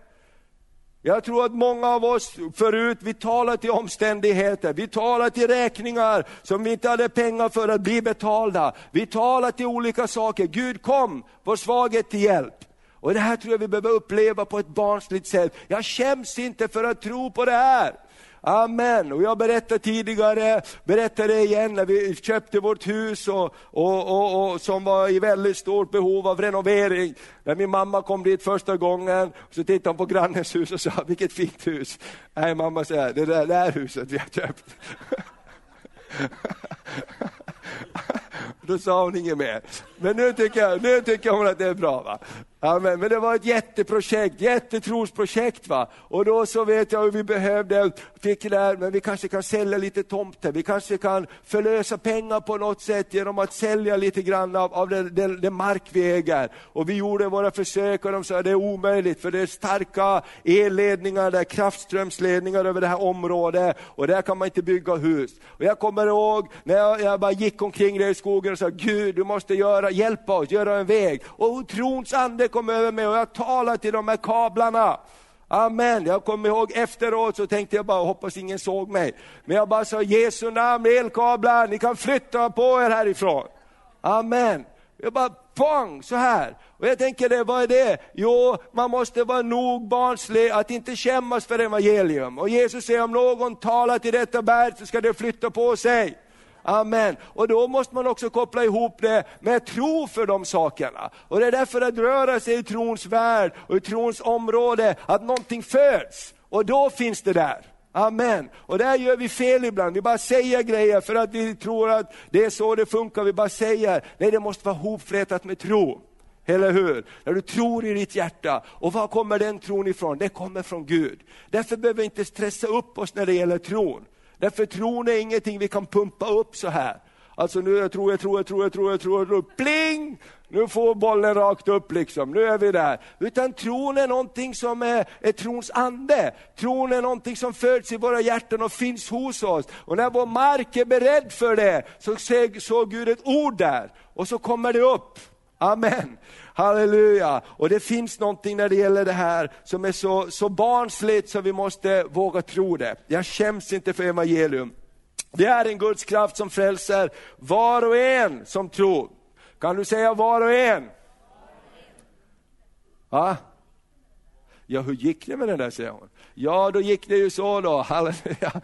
Jag tror att många av oss förut, vi talar till omständigheter, vi talar till räkningar som vi inte hade pengar för att bli betalda. Vi talar till olika saker. Gud kom vår svaghet till hjälp. Och det här tror jag vi behöver uppleva på ett barnsligt sätt. Jag skäms inte för att tro på det här. Amen. Och jag berättade tidigare, berättade igen när vi köpte vårt hus och, och, och, och, som var i väldigt stort behov av renovering. När min mamma kom dit första gången, så tittade hon på grannens hus och sa, vilket fint hus. Nej, mamma säger, det där, det där huset vi har köpt. Då sa hon inget mer. Men nu tycker, jag, nu tycker hon att det är bra. Va? Amen. Men det var ett jätteprojekt, jättetrosprojekt. Va? Och då så vet jag hur vi behövde, fick där, men vi kanske kan sälja lite tomter, vi kanske kan förlösa pengar på något sätt genom att sälja lite grann av, av den, den, den mark vi äger. Och vi gjorde våra försök och de sa att det är omöjligt för det är starka elledningar, där kraftströmsledningar över det här området och där kan man inte bygga hus. Och jag kommer ihåg när jag, jag bara gick omkring där i skogen och sa, Gud du måste göra, hjälpa oss, göra en väg. Och trons ande kom över mig och jag talade till de här kablarna. Amen. Jag kommer ihåg efteråt så tänkte jag bara, hoppas ingen såg mig. Men jag bara sa, Jesu namn, elkablar, ni kan flytta på er härifrån. Amen. Jag bara, pang, så här. Och jag tänker, det, vad är det? Jo, man måste vara nog barnslig att inte skämmas för evangelium. Och Jesus säger, om någon talar till detta berg så ska det flytta på sig. Amen. Och då måste man också koppla ihop det med tro för de sakerna. Och det är därför att röra sig i trons värld och i trons område, att någonting föds. Och då finns det där. Amen. Och där gör vi fel ibland, vi bara säger grejer för att vi tror att det är så det funkar, vi bara säger. Nej, det måste vara hopflätat med tro. Eller hur? När du tror i ditt hjärta. Och var kommer den tron ifrån? Det kommer från Gud. Därför behöver vi inte stressa upp oss när det gäller tron. Därför tron är ingenting vi kan pumpa upp så här. Alltså nu jag tror, jag tror, jag tror, jag tror, jag tror, jag tror, pling! Nu får bollen rakt upp liksom, nu är vi där. Utan tron är någonting som är, är trons ande. Tron är någonting som föds i våra hjärtan och finns hos oss. Och när vår mark är beredd för det, så såg Gud ett ord där. Och så kommer det upp. Amen. Halleluja! Och det finns någonting när det gäller det här som är så, så barnsligt så vi måste våga tro det. Jag skäms inte för evangelium. Det är en Guds kraft som frälser var och en som tror. Kan du säga var och en? Va? Ja, hur gick det med den där, säger hon. Ja, då gick det ju så då, halleluja.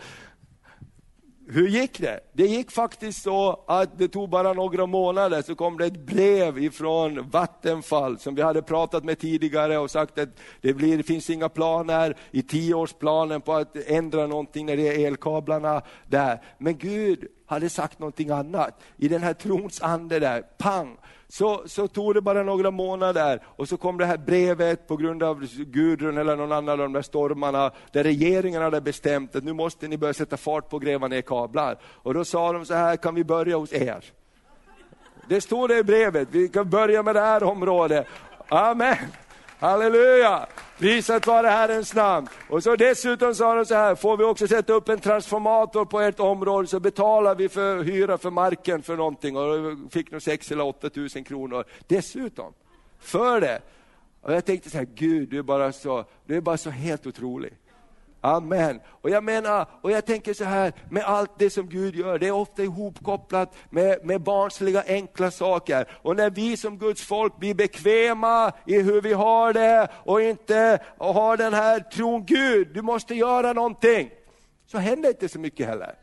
Hur gick det? Det gick faktiskt så att det tog bara några månader så kom det ett brev ifrån Vattenfall som vi hade pratat med tidigare och sagt att det, blir, det finns inga planer i tioårsplanen på att ändra någonting när det är elkablarna där. Men Gud hade sagt någonting annat. I den här trons ande där, pang, så, så tog det bara några månader och så kom det här brevet på grund av Gudrun eller någon annan av de där stormarna, där regeringen hade bestämt att nu måste ni börja sätta fart på att gräva ner kablar. Och då sa de så här, kan vi börja hos er? Det står det i brevet, vi kan börja med det här området. Amen. Halleluja! Prisat vare Herrens namn. Och så dessutom sa de så här, får vi också sätta upp en transformator på ert område så betalar vi för hyra för marken för någonting. Och fick nog 6 eller 8 tusen kronor dessutom. För det. Och jag tänkte så här, Gud du är bara så, du är bara så helt otrolig. Amen. Och jag menar, och jag tänker så här, med allt det som Gud gör, det är ofta ihopkopplat med, med barnsliga enkla saker. Och när vi som Guds folk blir bekväma i hur vi har det och inte har den här tron, Gud, du måste göra någonting. Så händer inte så mycket heller.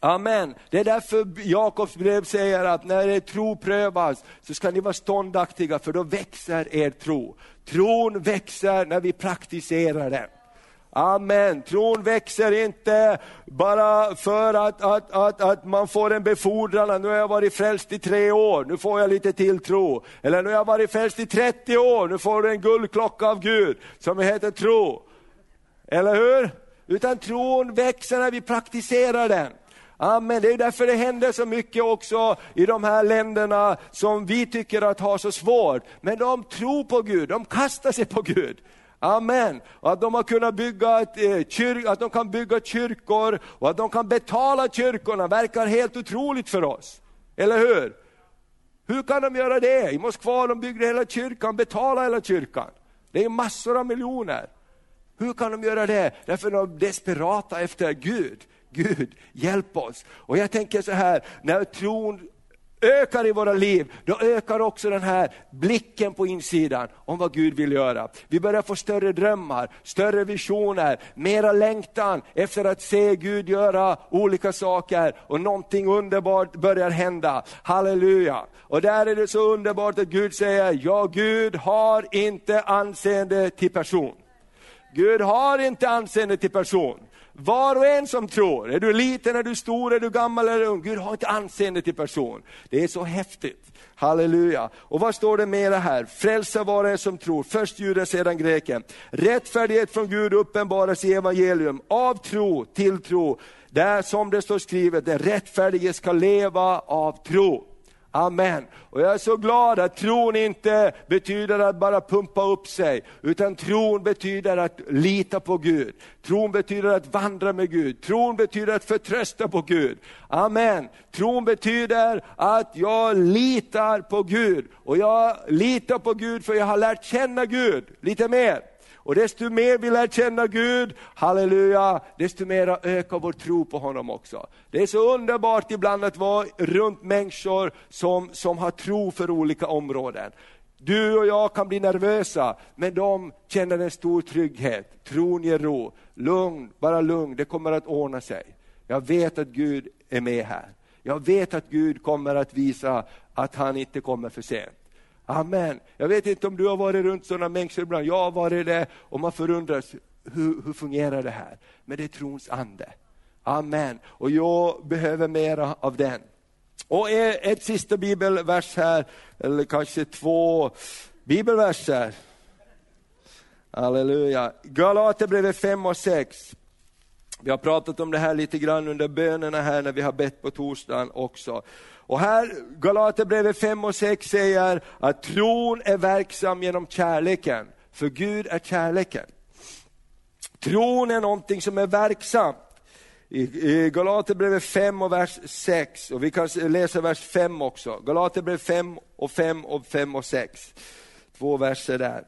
Amen. Det är därför Jakobs brev säger att när er tro prövas så ska ni vara ståndaktiga för då växer er tro. Tron växer när vi praktiserar den. Amen. Tron växer inte bara för att, att, att, att man får en befordran, nu har jag varit frälst i tre år, nu får jag lite tilltro. Eller nu har jag varit frälst i 30 år, nu får du en guldklocka av Gud som heter tro. Eller hur? Utan tron växer när vi praktiserar den. Amen. Det är därför det händer så mycket också i de här länderna som vi tycker att har så svårt. Men de tror på Gud, de kastar sig på Gud. Amen. Och att de har kunnat bygga ett, eh, kyr, att de kan bygga kyrkor och att de kan betala kyrkorna verkar helt otroligt för oss. Eller hur? Hur kan de göra det? I Moskva de byggde hela kyrkan, betala hela kyrkan. Det är massor av miljoner. Hur kan de göra det? Därför de är desperata efter Gud. Gud, hjälp oss. Och jag tänker så här, när tron ökar i våra liv, då ökar också den här blicken på insidan om vad Gud vill göra. Vi börjar få större drömmar, större visioner, mera längtan efter att se Gud göra olika saker och någonting underbart börjar hända. Halleluja! Och där är det så underbart att Gud säger, ja Gud har inte anseende till person. Gud har inte anseende till person. Var och en som tror, är du liten, är du stor, är du gammal eller ung, Gud har inte anseende till person. Det är så häftigt. Halleluja. Och vad står det mera här? Frälsa var och en som tror, först juden, sedan greken. Rättfärdighet från Gud uppenbaras i evangelium, av tro till tro. Där som det står skrivet, den rättfärdige ska leva av tro. Amen. Och jag är så glad att tron inte betyder att bara pumpa upp sig, utan tron betyder att lita på Gud. Tron betyder att vandra med Gud. Tron betyder att förtrösta på Gud. Amen. Tron betyder att jag litar på Gud. Och jag litar på Gud för jag har lärt känna Gud lite mer. Och desto mer vi lär känna Gud, halleluja, desto mer ökar vår tro på honom också. Det är så underbart ibland att vara runt människor som, som har tro för olika områden. Du och jag kan bli nervösa, men de känner en stor trygghet. Tron ger ro. Lugn, bara lugn, det kommer att ordna sig. Jag vet att Gud är med här. Jag vet att Gud kommer att visa att han inte kommer för sent. Amen. Jag vet inte om du har varit runt sådana människor ibland, jag har varit det och man förundras, hur, hur fungerar det här? Men det är trons ande. Amen. Och jag behöver mera av den. Och ett sista bibelvers här, eller kanske två bibelverser. Halleluja. Galaterbrevet 5 och 6. Vi har pratat om det här lite grann under bönerna här när vi har bett på torsdagen också. Och här, Galaterbrevet 5 och 6 säger att tron är verksam genom kärleken, för Gud är kärleken. Tron är någonting som är verksamt. I Galaterbrevet 5 och vers 6, och vi kan läsa vers 5 också. Galaterbrevet 5 och 5 och 5 och 6. Två verser där.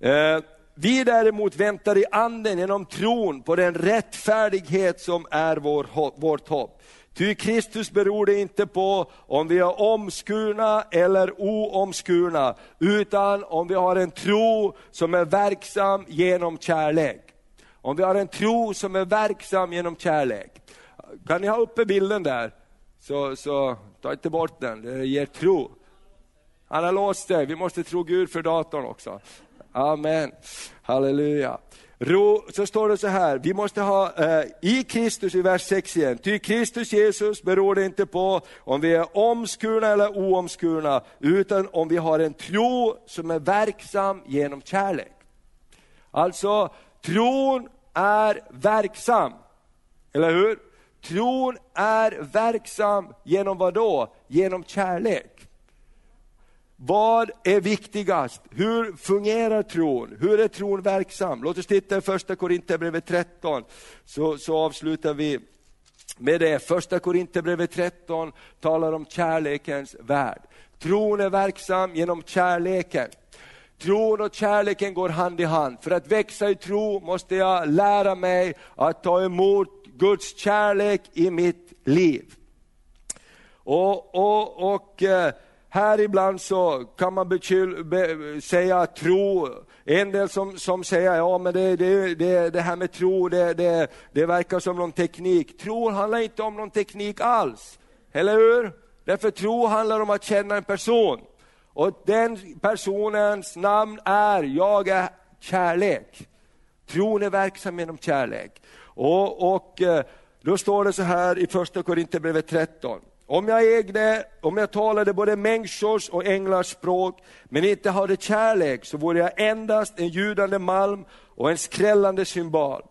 Eh, vi däremot väntar i anden genom tron på den rättfärdighet som är vår, vårt hopp. Ty Kristus beror det inte på om vi är omskurna eller oomskurna, utan om vi har en tro som är verksam genom kärlek. Om vi har en tro som är verksam genom kärlek. Kan ni ha uppe bilden där? Så, så ta inte bort den, det ger tro. Han har låst det, vi måste tro Gud för datorn också. Amen, halleluja. Så står det så här, vi måste ha eh, i Kristus i vers 6 igen, ty Kristus Jesus beror det inte på om vi är omskurna eller oomskurna, utan om vi har en tro som är verksam genom kärlek. Alltså, tron är verksam, eller hur? Tron är verksam genom vad då? Genom kärlek. Vad är viktigast? Hur fungerar tron? Hur är tron verksam? Låt oss titta i första Korinthierbrevet 13, så, så avslutar vi med det. Första Korinthierbrevet 13 talar om kärlekens värld. Tron är verksam genom kärleken. Tron och kärleken går hand i hand. För att växa i tro måste jag lära mig att ta emot Guds kärlek i mitt liv. Och, och, och eh, här ibland så kan man bekyll, be, säga tro, en del som, som säger ja men det, det, det, det här med tro, det, det, det verkar som någon teknik. Tro handlar inte om någon teknik alls, eller hur? Därför tro handlar om att känna en person. Och den personens namn är, jag är kärlek. Tron är verksam genom kärlek. Och, och eh, då står det så här i första Korinthierbrevet 13. Om jag ägde, om jag talade både människors och änglars språk, men inte hade kärlek, så vore jag endast en ljudande malm och en skrällande symbol.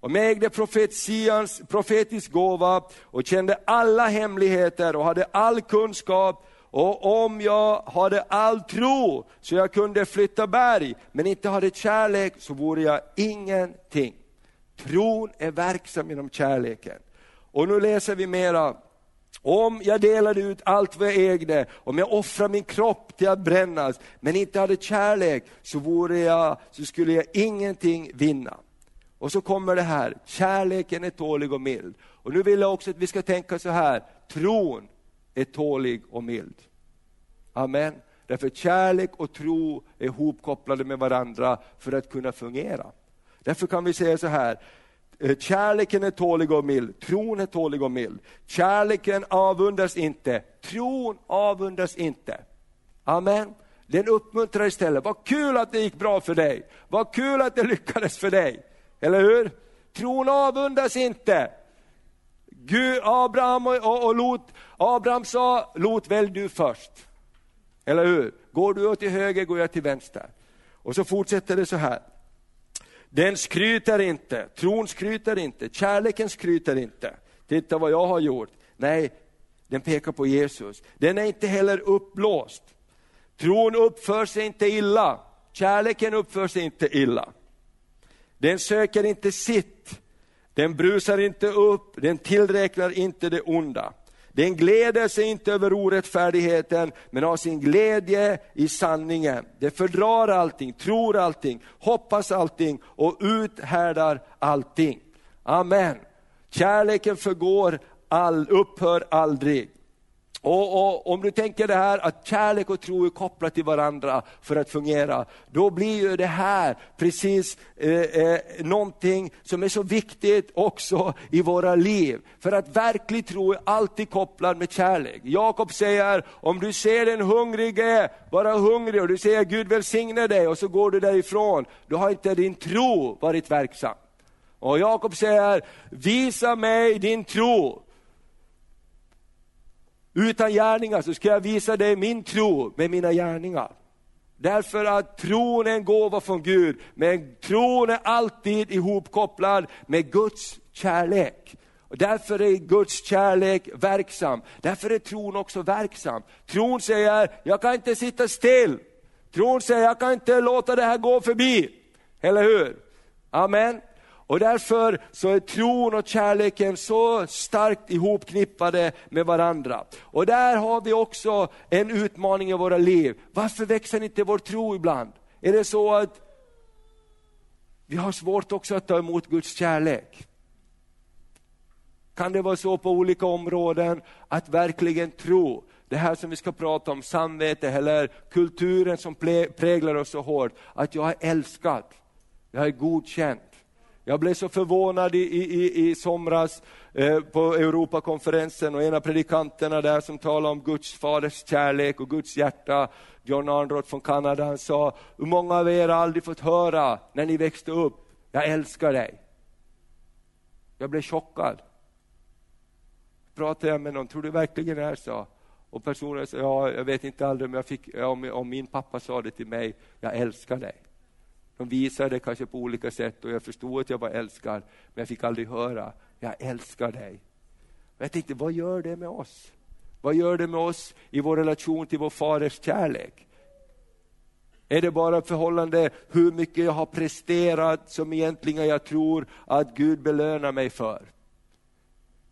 Om jag ägde profetians, profetisk gåva och kände alla hemligheter och hade all kunskap, och om jag hade all tro så jag kunde flytta berg, men inte hade kärlek, så vore jag ingenting. Tron är verksam genom kärleken. Och nu läser vi mera om jag delade ut allt vad jag ägde, om jag offrade min kropp till att brännas, men inte hade kärlek, så, vore jag, så skulle jag ingenting vinna. Och så kommer det här, kärleken är tålig och mild. Och nu vill jag också att vi ska tänka så här, tron är tålig och mild. Amen. Därför kärlek och tro är ihopkopplade med varandra för att kunna fungera. Därför kan vi säga så här, Eh, kärleken är tålig och mild, tron är tålig och mild. Kärleken avundas inte, tron avundas inte. Amen. Den uppmuntrar istället. Vad kul att det gick bra för dig. Vad kul att det lyckades för dig. Eller hur? Tron avundas inte. Gud, Abraham och, och Lot, Abraham sa, Lot välj du först. Eller hur? Går du till höger går jag till vänster. Och så fortsätter det så här. Den skryter inte, tron skryter inte, kärleken skryter inte. Titta vad jag har gjort. Nej, den pekar på Jesus. Den är inte heller uppblåst. Tron uppför sig inte illa, kärleken uppför sig inte illa. Den söker inte sitt, den brusar inte upp, den tillräknar inte det onda. Den gläder sig inte över orättfärdigheten, men har sin glädje i sanningen. Det fördrar allting, tror allting, hoppas allting och uthärdar allting. Amen. Kärleken förgår, all, upphör aldrig. Och, och, Om du tänker det här att kärlek och tro är kopplat till varandra för att fungera, då blir ju det här precis eh, eh, någonting som är så viktigt också i våra liv. För att verklig tro är alltid kopplad med kärlek. Jakob säger, om du ser den hungrige vara hungrig och du säger Gud välsigne dig och så går du därifrån, då har inte din tro varit verksam. Och Jakob säger, visa mig din tro utan gärningar så ska jag visa dig min tro med mina gärningar. Därför att tron är en gåva från Gud, men tron är alltid ihopkopplad med Guds kärlek. Och därför är Guds kärlek verksam. Därför är tron också verksam. Tron säger, jag kan inte sitta still. Tron säger, jag kan inte låta det här gå förbi. Eller hur? Amen. Och därför så är tron och kärleken så starkt ihopknippade med varandra. Och där har vi också en utmaning i våra liv. Varför växer inte vår tro ibland? Är det så att vi har svårt också att ta emot Guds kärlek? Kan det vara så på olika områden att verkligen tro, det här som vi ska prata om, samvete eller kulturen som präglar oss så hårt, att jag är älskad, jag är godkänd. Jag blev så förvånad i, i, i somras eh, på Europakonferensen och en av predikanterna där som talade om Guds faders kärlek och Guds hjärta, John Arnroth från Kanada, han sa, hur många av er har aldrig fått höra när ni växte upp, jag älskar dig. Jag blev chockad. Pratade jag med någon, tror du verkligen det är så? Och personen sa, ja, jag vet inte aldrig om, jag fick, om, om min pappa sa det till mig, jag älskar dig. De visade det kanske på olika sätt och jag förstod att jag var älskad, men jag fick aldrig höra, jag älskar dig. Och jag tänkte, vad gör det med oss? Vad gör det med oss i vår relation till vår faders kärlek? Är det bara förhållande hur mycket jag har presterat som egentligen jag tror att Gud belönar mig för?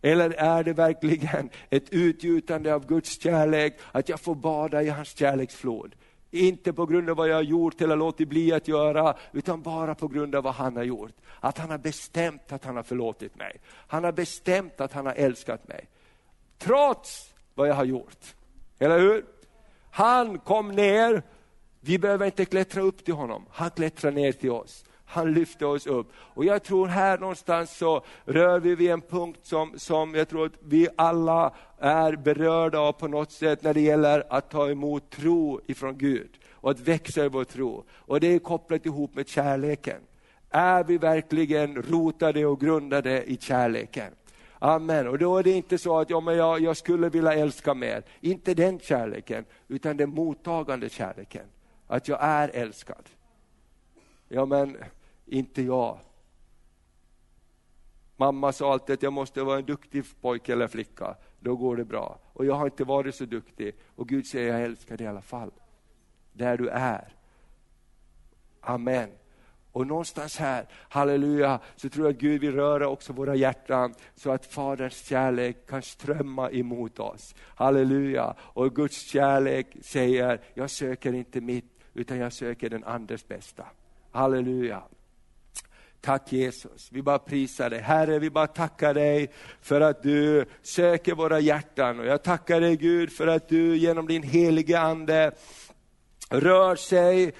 Eller är det verkligen ett utgjutande av Guds kärlek, att jag får bada i hans kärleksflod? Inte på grund av vad jag har gjort eller låtit bli att göra, utan bara på grund av vad han har gjort. Att han har bestämt att han har förlåtit mig. Han har bestämt att han har älskat mig. Trots vad jag har gjort. Eller hur? Han kom ner, vi behöver inte klättra upp till honom, han klättrar ner till oss. Han lyfte oss upp. Och jag tror här någonstans så rör vi vid en punkt som, som jag tror att vi alla är berörda av på något sätt när det gäller att ta emot tro ifrån Gud och att växa i vår tro. Och det är kopplat ihop med kärleken. Är vi verkligen rotade och grundade i kärleken? Amen. Och då är det inte så att ja, men jag, jag skulle vilja älska mer. Inte den kärleken, utan den mottagande kärleken. Att jag är älskad. Ja men, inte jag. Mamma sa alltid att jag måste vara en duktig pojke eller flicka, då går det bra. Och jag har inte varit så duktig. Och Gud säger, jag älskar dig i alla fall. Där du är. Amen. Och någonstans här, halleluja, så tror jag att Gud vill röra också våra hjärtan så att Faderns kärlek kan strömma emot oss. Halleluja. Och Guds kärlek säger, jag söker inte mitt, utan jag söker den andres bästa. Halleluja. Tack Jesus, vi bara prisar dig. Herre, vi bara tackar dig för att du söker våra hjärtan. Och jag tackar dig Gud för att du genom din helige Ande rör sig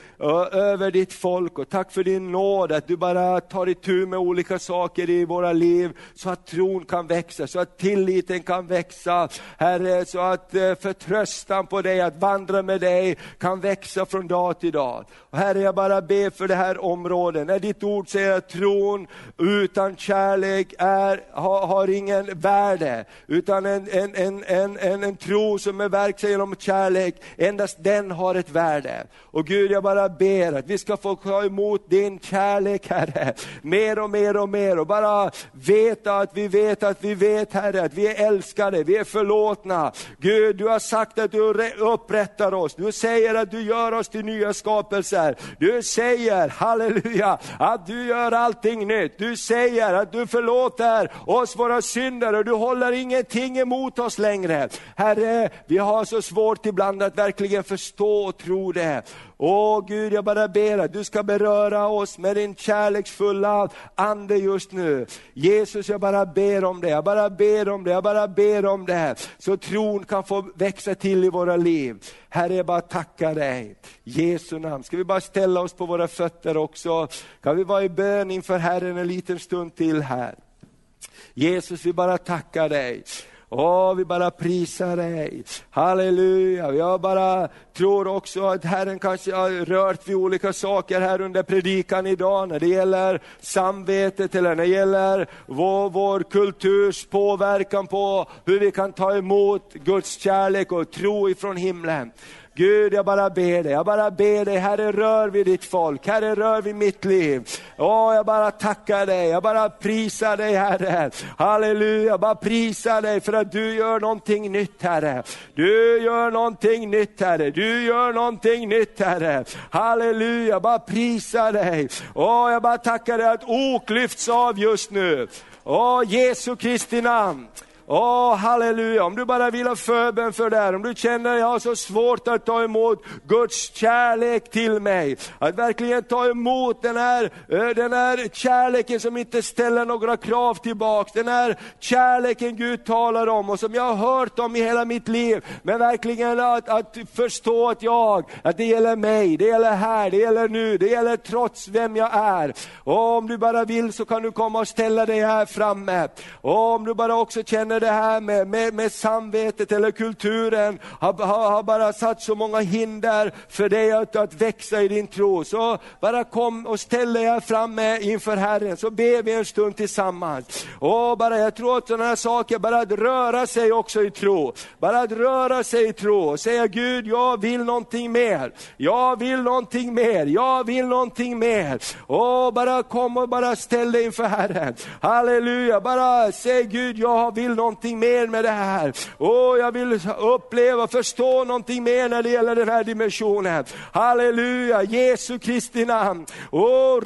över ditt folk och tack för din nåd att du bara tar itu med olika saker i våra liv så att tron kan växa, så att tilliten kan växa. Herre, så att eh, förtröstan på dig, att vandra med dig kan växa från dag till dag. Och herre, jag bara ber för det här området, när ditt ord säger att tron utan kärlek är, har, har ingen värde, utan en, en, en, en, en, en tro som är verksam genom kärlek, endast den har ett värde värde. Och Gud, jag bara ber att vi ska få ta emot din kärlek, Herre, mer och mer och mer och bara veta att vi vet att vi vet, Herre, att vi är älskade, vi är förlåtna. Gud, du har sagt att du upprättar oss, du säger att du gör oss till nya skapelser. Du säger, halleluja, att du gör allting nytt. Du säger att du förlåter oss våra synder och du håller ingenting emot oss längre. Herre, vi har så svårt ibland att verkligen förstå och tro det. Åh Gud, jag bara ber att du ska beröra oss med din kärleksfulla ande just nu. Jesus, jag bara ber om det, jag bara ber om det, jag bara ber om det. Så tron kan få växa till i våra liv. Herre, jag bara tackar dig. Jesu namn. Ska vi bara ställa oss på våra fötter också? Kan vi vara i bön inför Herren en liten stund till här? Jesus, vi bara tackar dig. Åh, vi bara prisar dig. Halleluja. Jag bara tror också att Herren kanske har rört vid olika saker här under predikan idag, när det gäller samvetet eller när det gäller vår, vår kulturs påverkan på hur vi kan ta emot Guds kärlek och tro ifrån himlen. Gud, jag bara ber dig, jag bara ber dig, Herre rör vid ditt folk, Herre rör vid mitt liv. Åh, jag bara tackar dig, jag bara prisar dig Herre. Halleluja, jag bara prisar dig för att du gör någonting nytt Herre. Du gör någonting nytt Herre, du gör någonting nytt Herre. Halleluja, jag bara prisar dig. Åh, jag bara tackar dig att ok lyfts av just nu. Åh, Jesu Kristi namn. Åh, halleluja, om du bara vill ha förbön för det här, om du känner att jag har så svårt att ta emot Guds kärlek till mig, att verkligen ta emot den här, eh, den här kärleken som inte ställer några krav tillbaks, den här kärleken Gud talar om och som jag har hört om i hela mitt liv, men verkligen att, att förstå att jag, att det gäller mig, det gäller här, det gäller nu, det gäller trots vem jag är. Och om du bara vill så kan du komma och ställa dig här framme. Och om du bara också känner det här med, med, med samvetet eller kulturen har, har, har, bara satt så många hinder för dig att, att växa i din tro. Så bara kom och ställ dig här framme inför Herren, så ber vi en stund tillsammans. Och bara, jag tror att sådana här saker, bara att röra sig också i tro. Bara att röra sig i tro och säga Gud, jag vill någonting mer. Jag vill någonting mer, jag vill någonting mer. Och bara kom och bara ställ dig inför Herren. Halleluja, bara säg Gud, jag vill någonting någonting mer med det här. Åh, jag vill uppleva och förstå någonting mer när det gäller den här dimensionen. Halleluja, Jesu Kristi namn. Åh,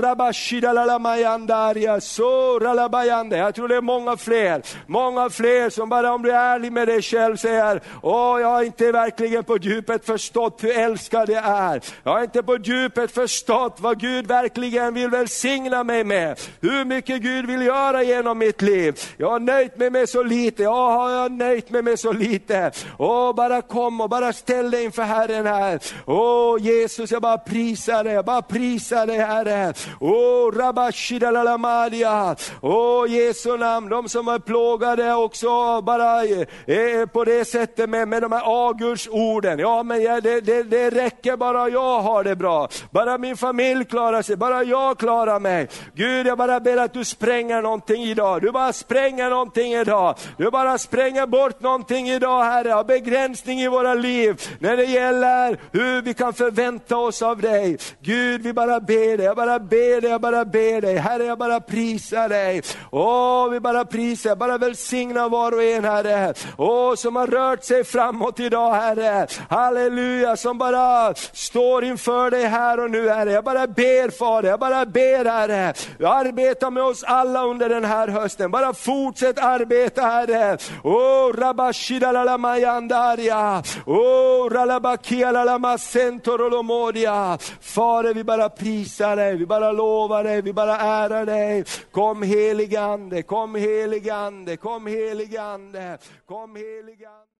ralabayande. Jag tror det är många fler, många fler som bara om du är ärlig med dig själv säger, åh, jag har inte verkligen på djupet förstått hur älskad jag är. Jag har inte på djupet förstått vad Gud verkligen vill välsigna mig med. Hur mycket Gud vill göra genom mitt liv. Jag har nöjt mig med så lite, jag har nöjt mig med så lite. Åh, bara kom och bara ställ dig inför Herren här. Åh Jesus, jag bara prisar dig, jag bara prisar dig Herre. Åh, rabashidalamadia. Åh Jesu namn, de som är plågade också bara eh, på det sättet med, med de här agurdsorden. Ja men ja, det, det, det räcker bara jag har det bra. Bara min familj klarar sig, bara jag klarar mig. Gud jag bara ber att du spränger någonting idag. Du bara spränger någonting idag. Du bara spränger bort någonting idag Herre, av begränsning i våra liv. När det gäller hur vi kan förvänta oss av dig. Gud vi bara ber dig, jag bara ber dig, jag bara ber dig. Herre jag bara prisar dig. Åh vi bara prisar, jag bara välsigna var och en Herre. Åh som har rört sig framåt idag Herre. Halleluja, som bara står inför dig här och nu Herre. Jag bara ber Fader, jag bara ber Herre. Arbeta med oss alla under den här hösten. Bara fortsätt arbeta Herre. Herre. Oh, rabashida la la mayandaria. Oh, ralabakia la la ralabakialalamasentoromodia. Fader, vi bara prisar dig, vi bara lovar dig, vi bara ärar dig. Kom heligande, kom heligande, kom heligande, kom heligande.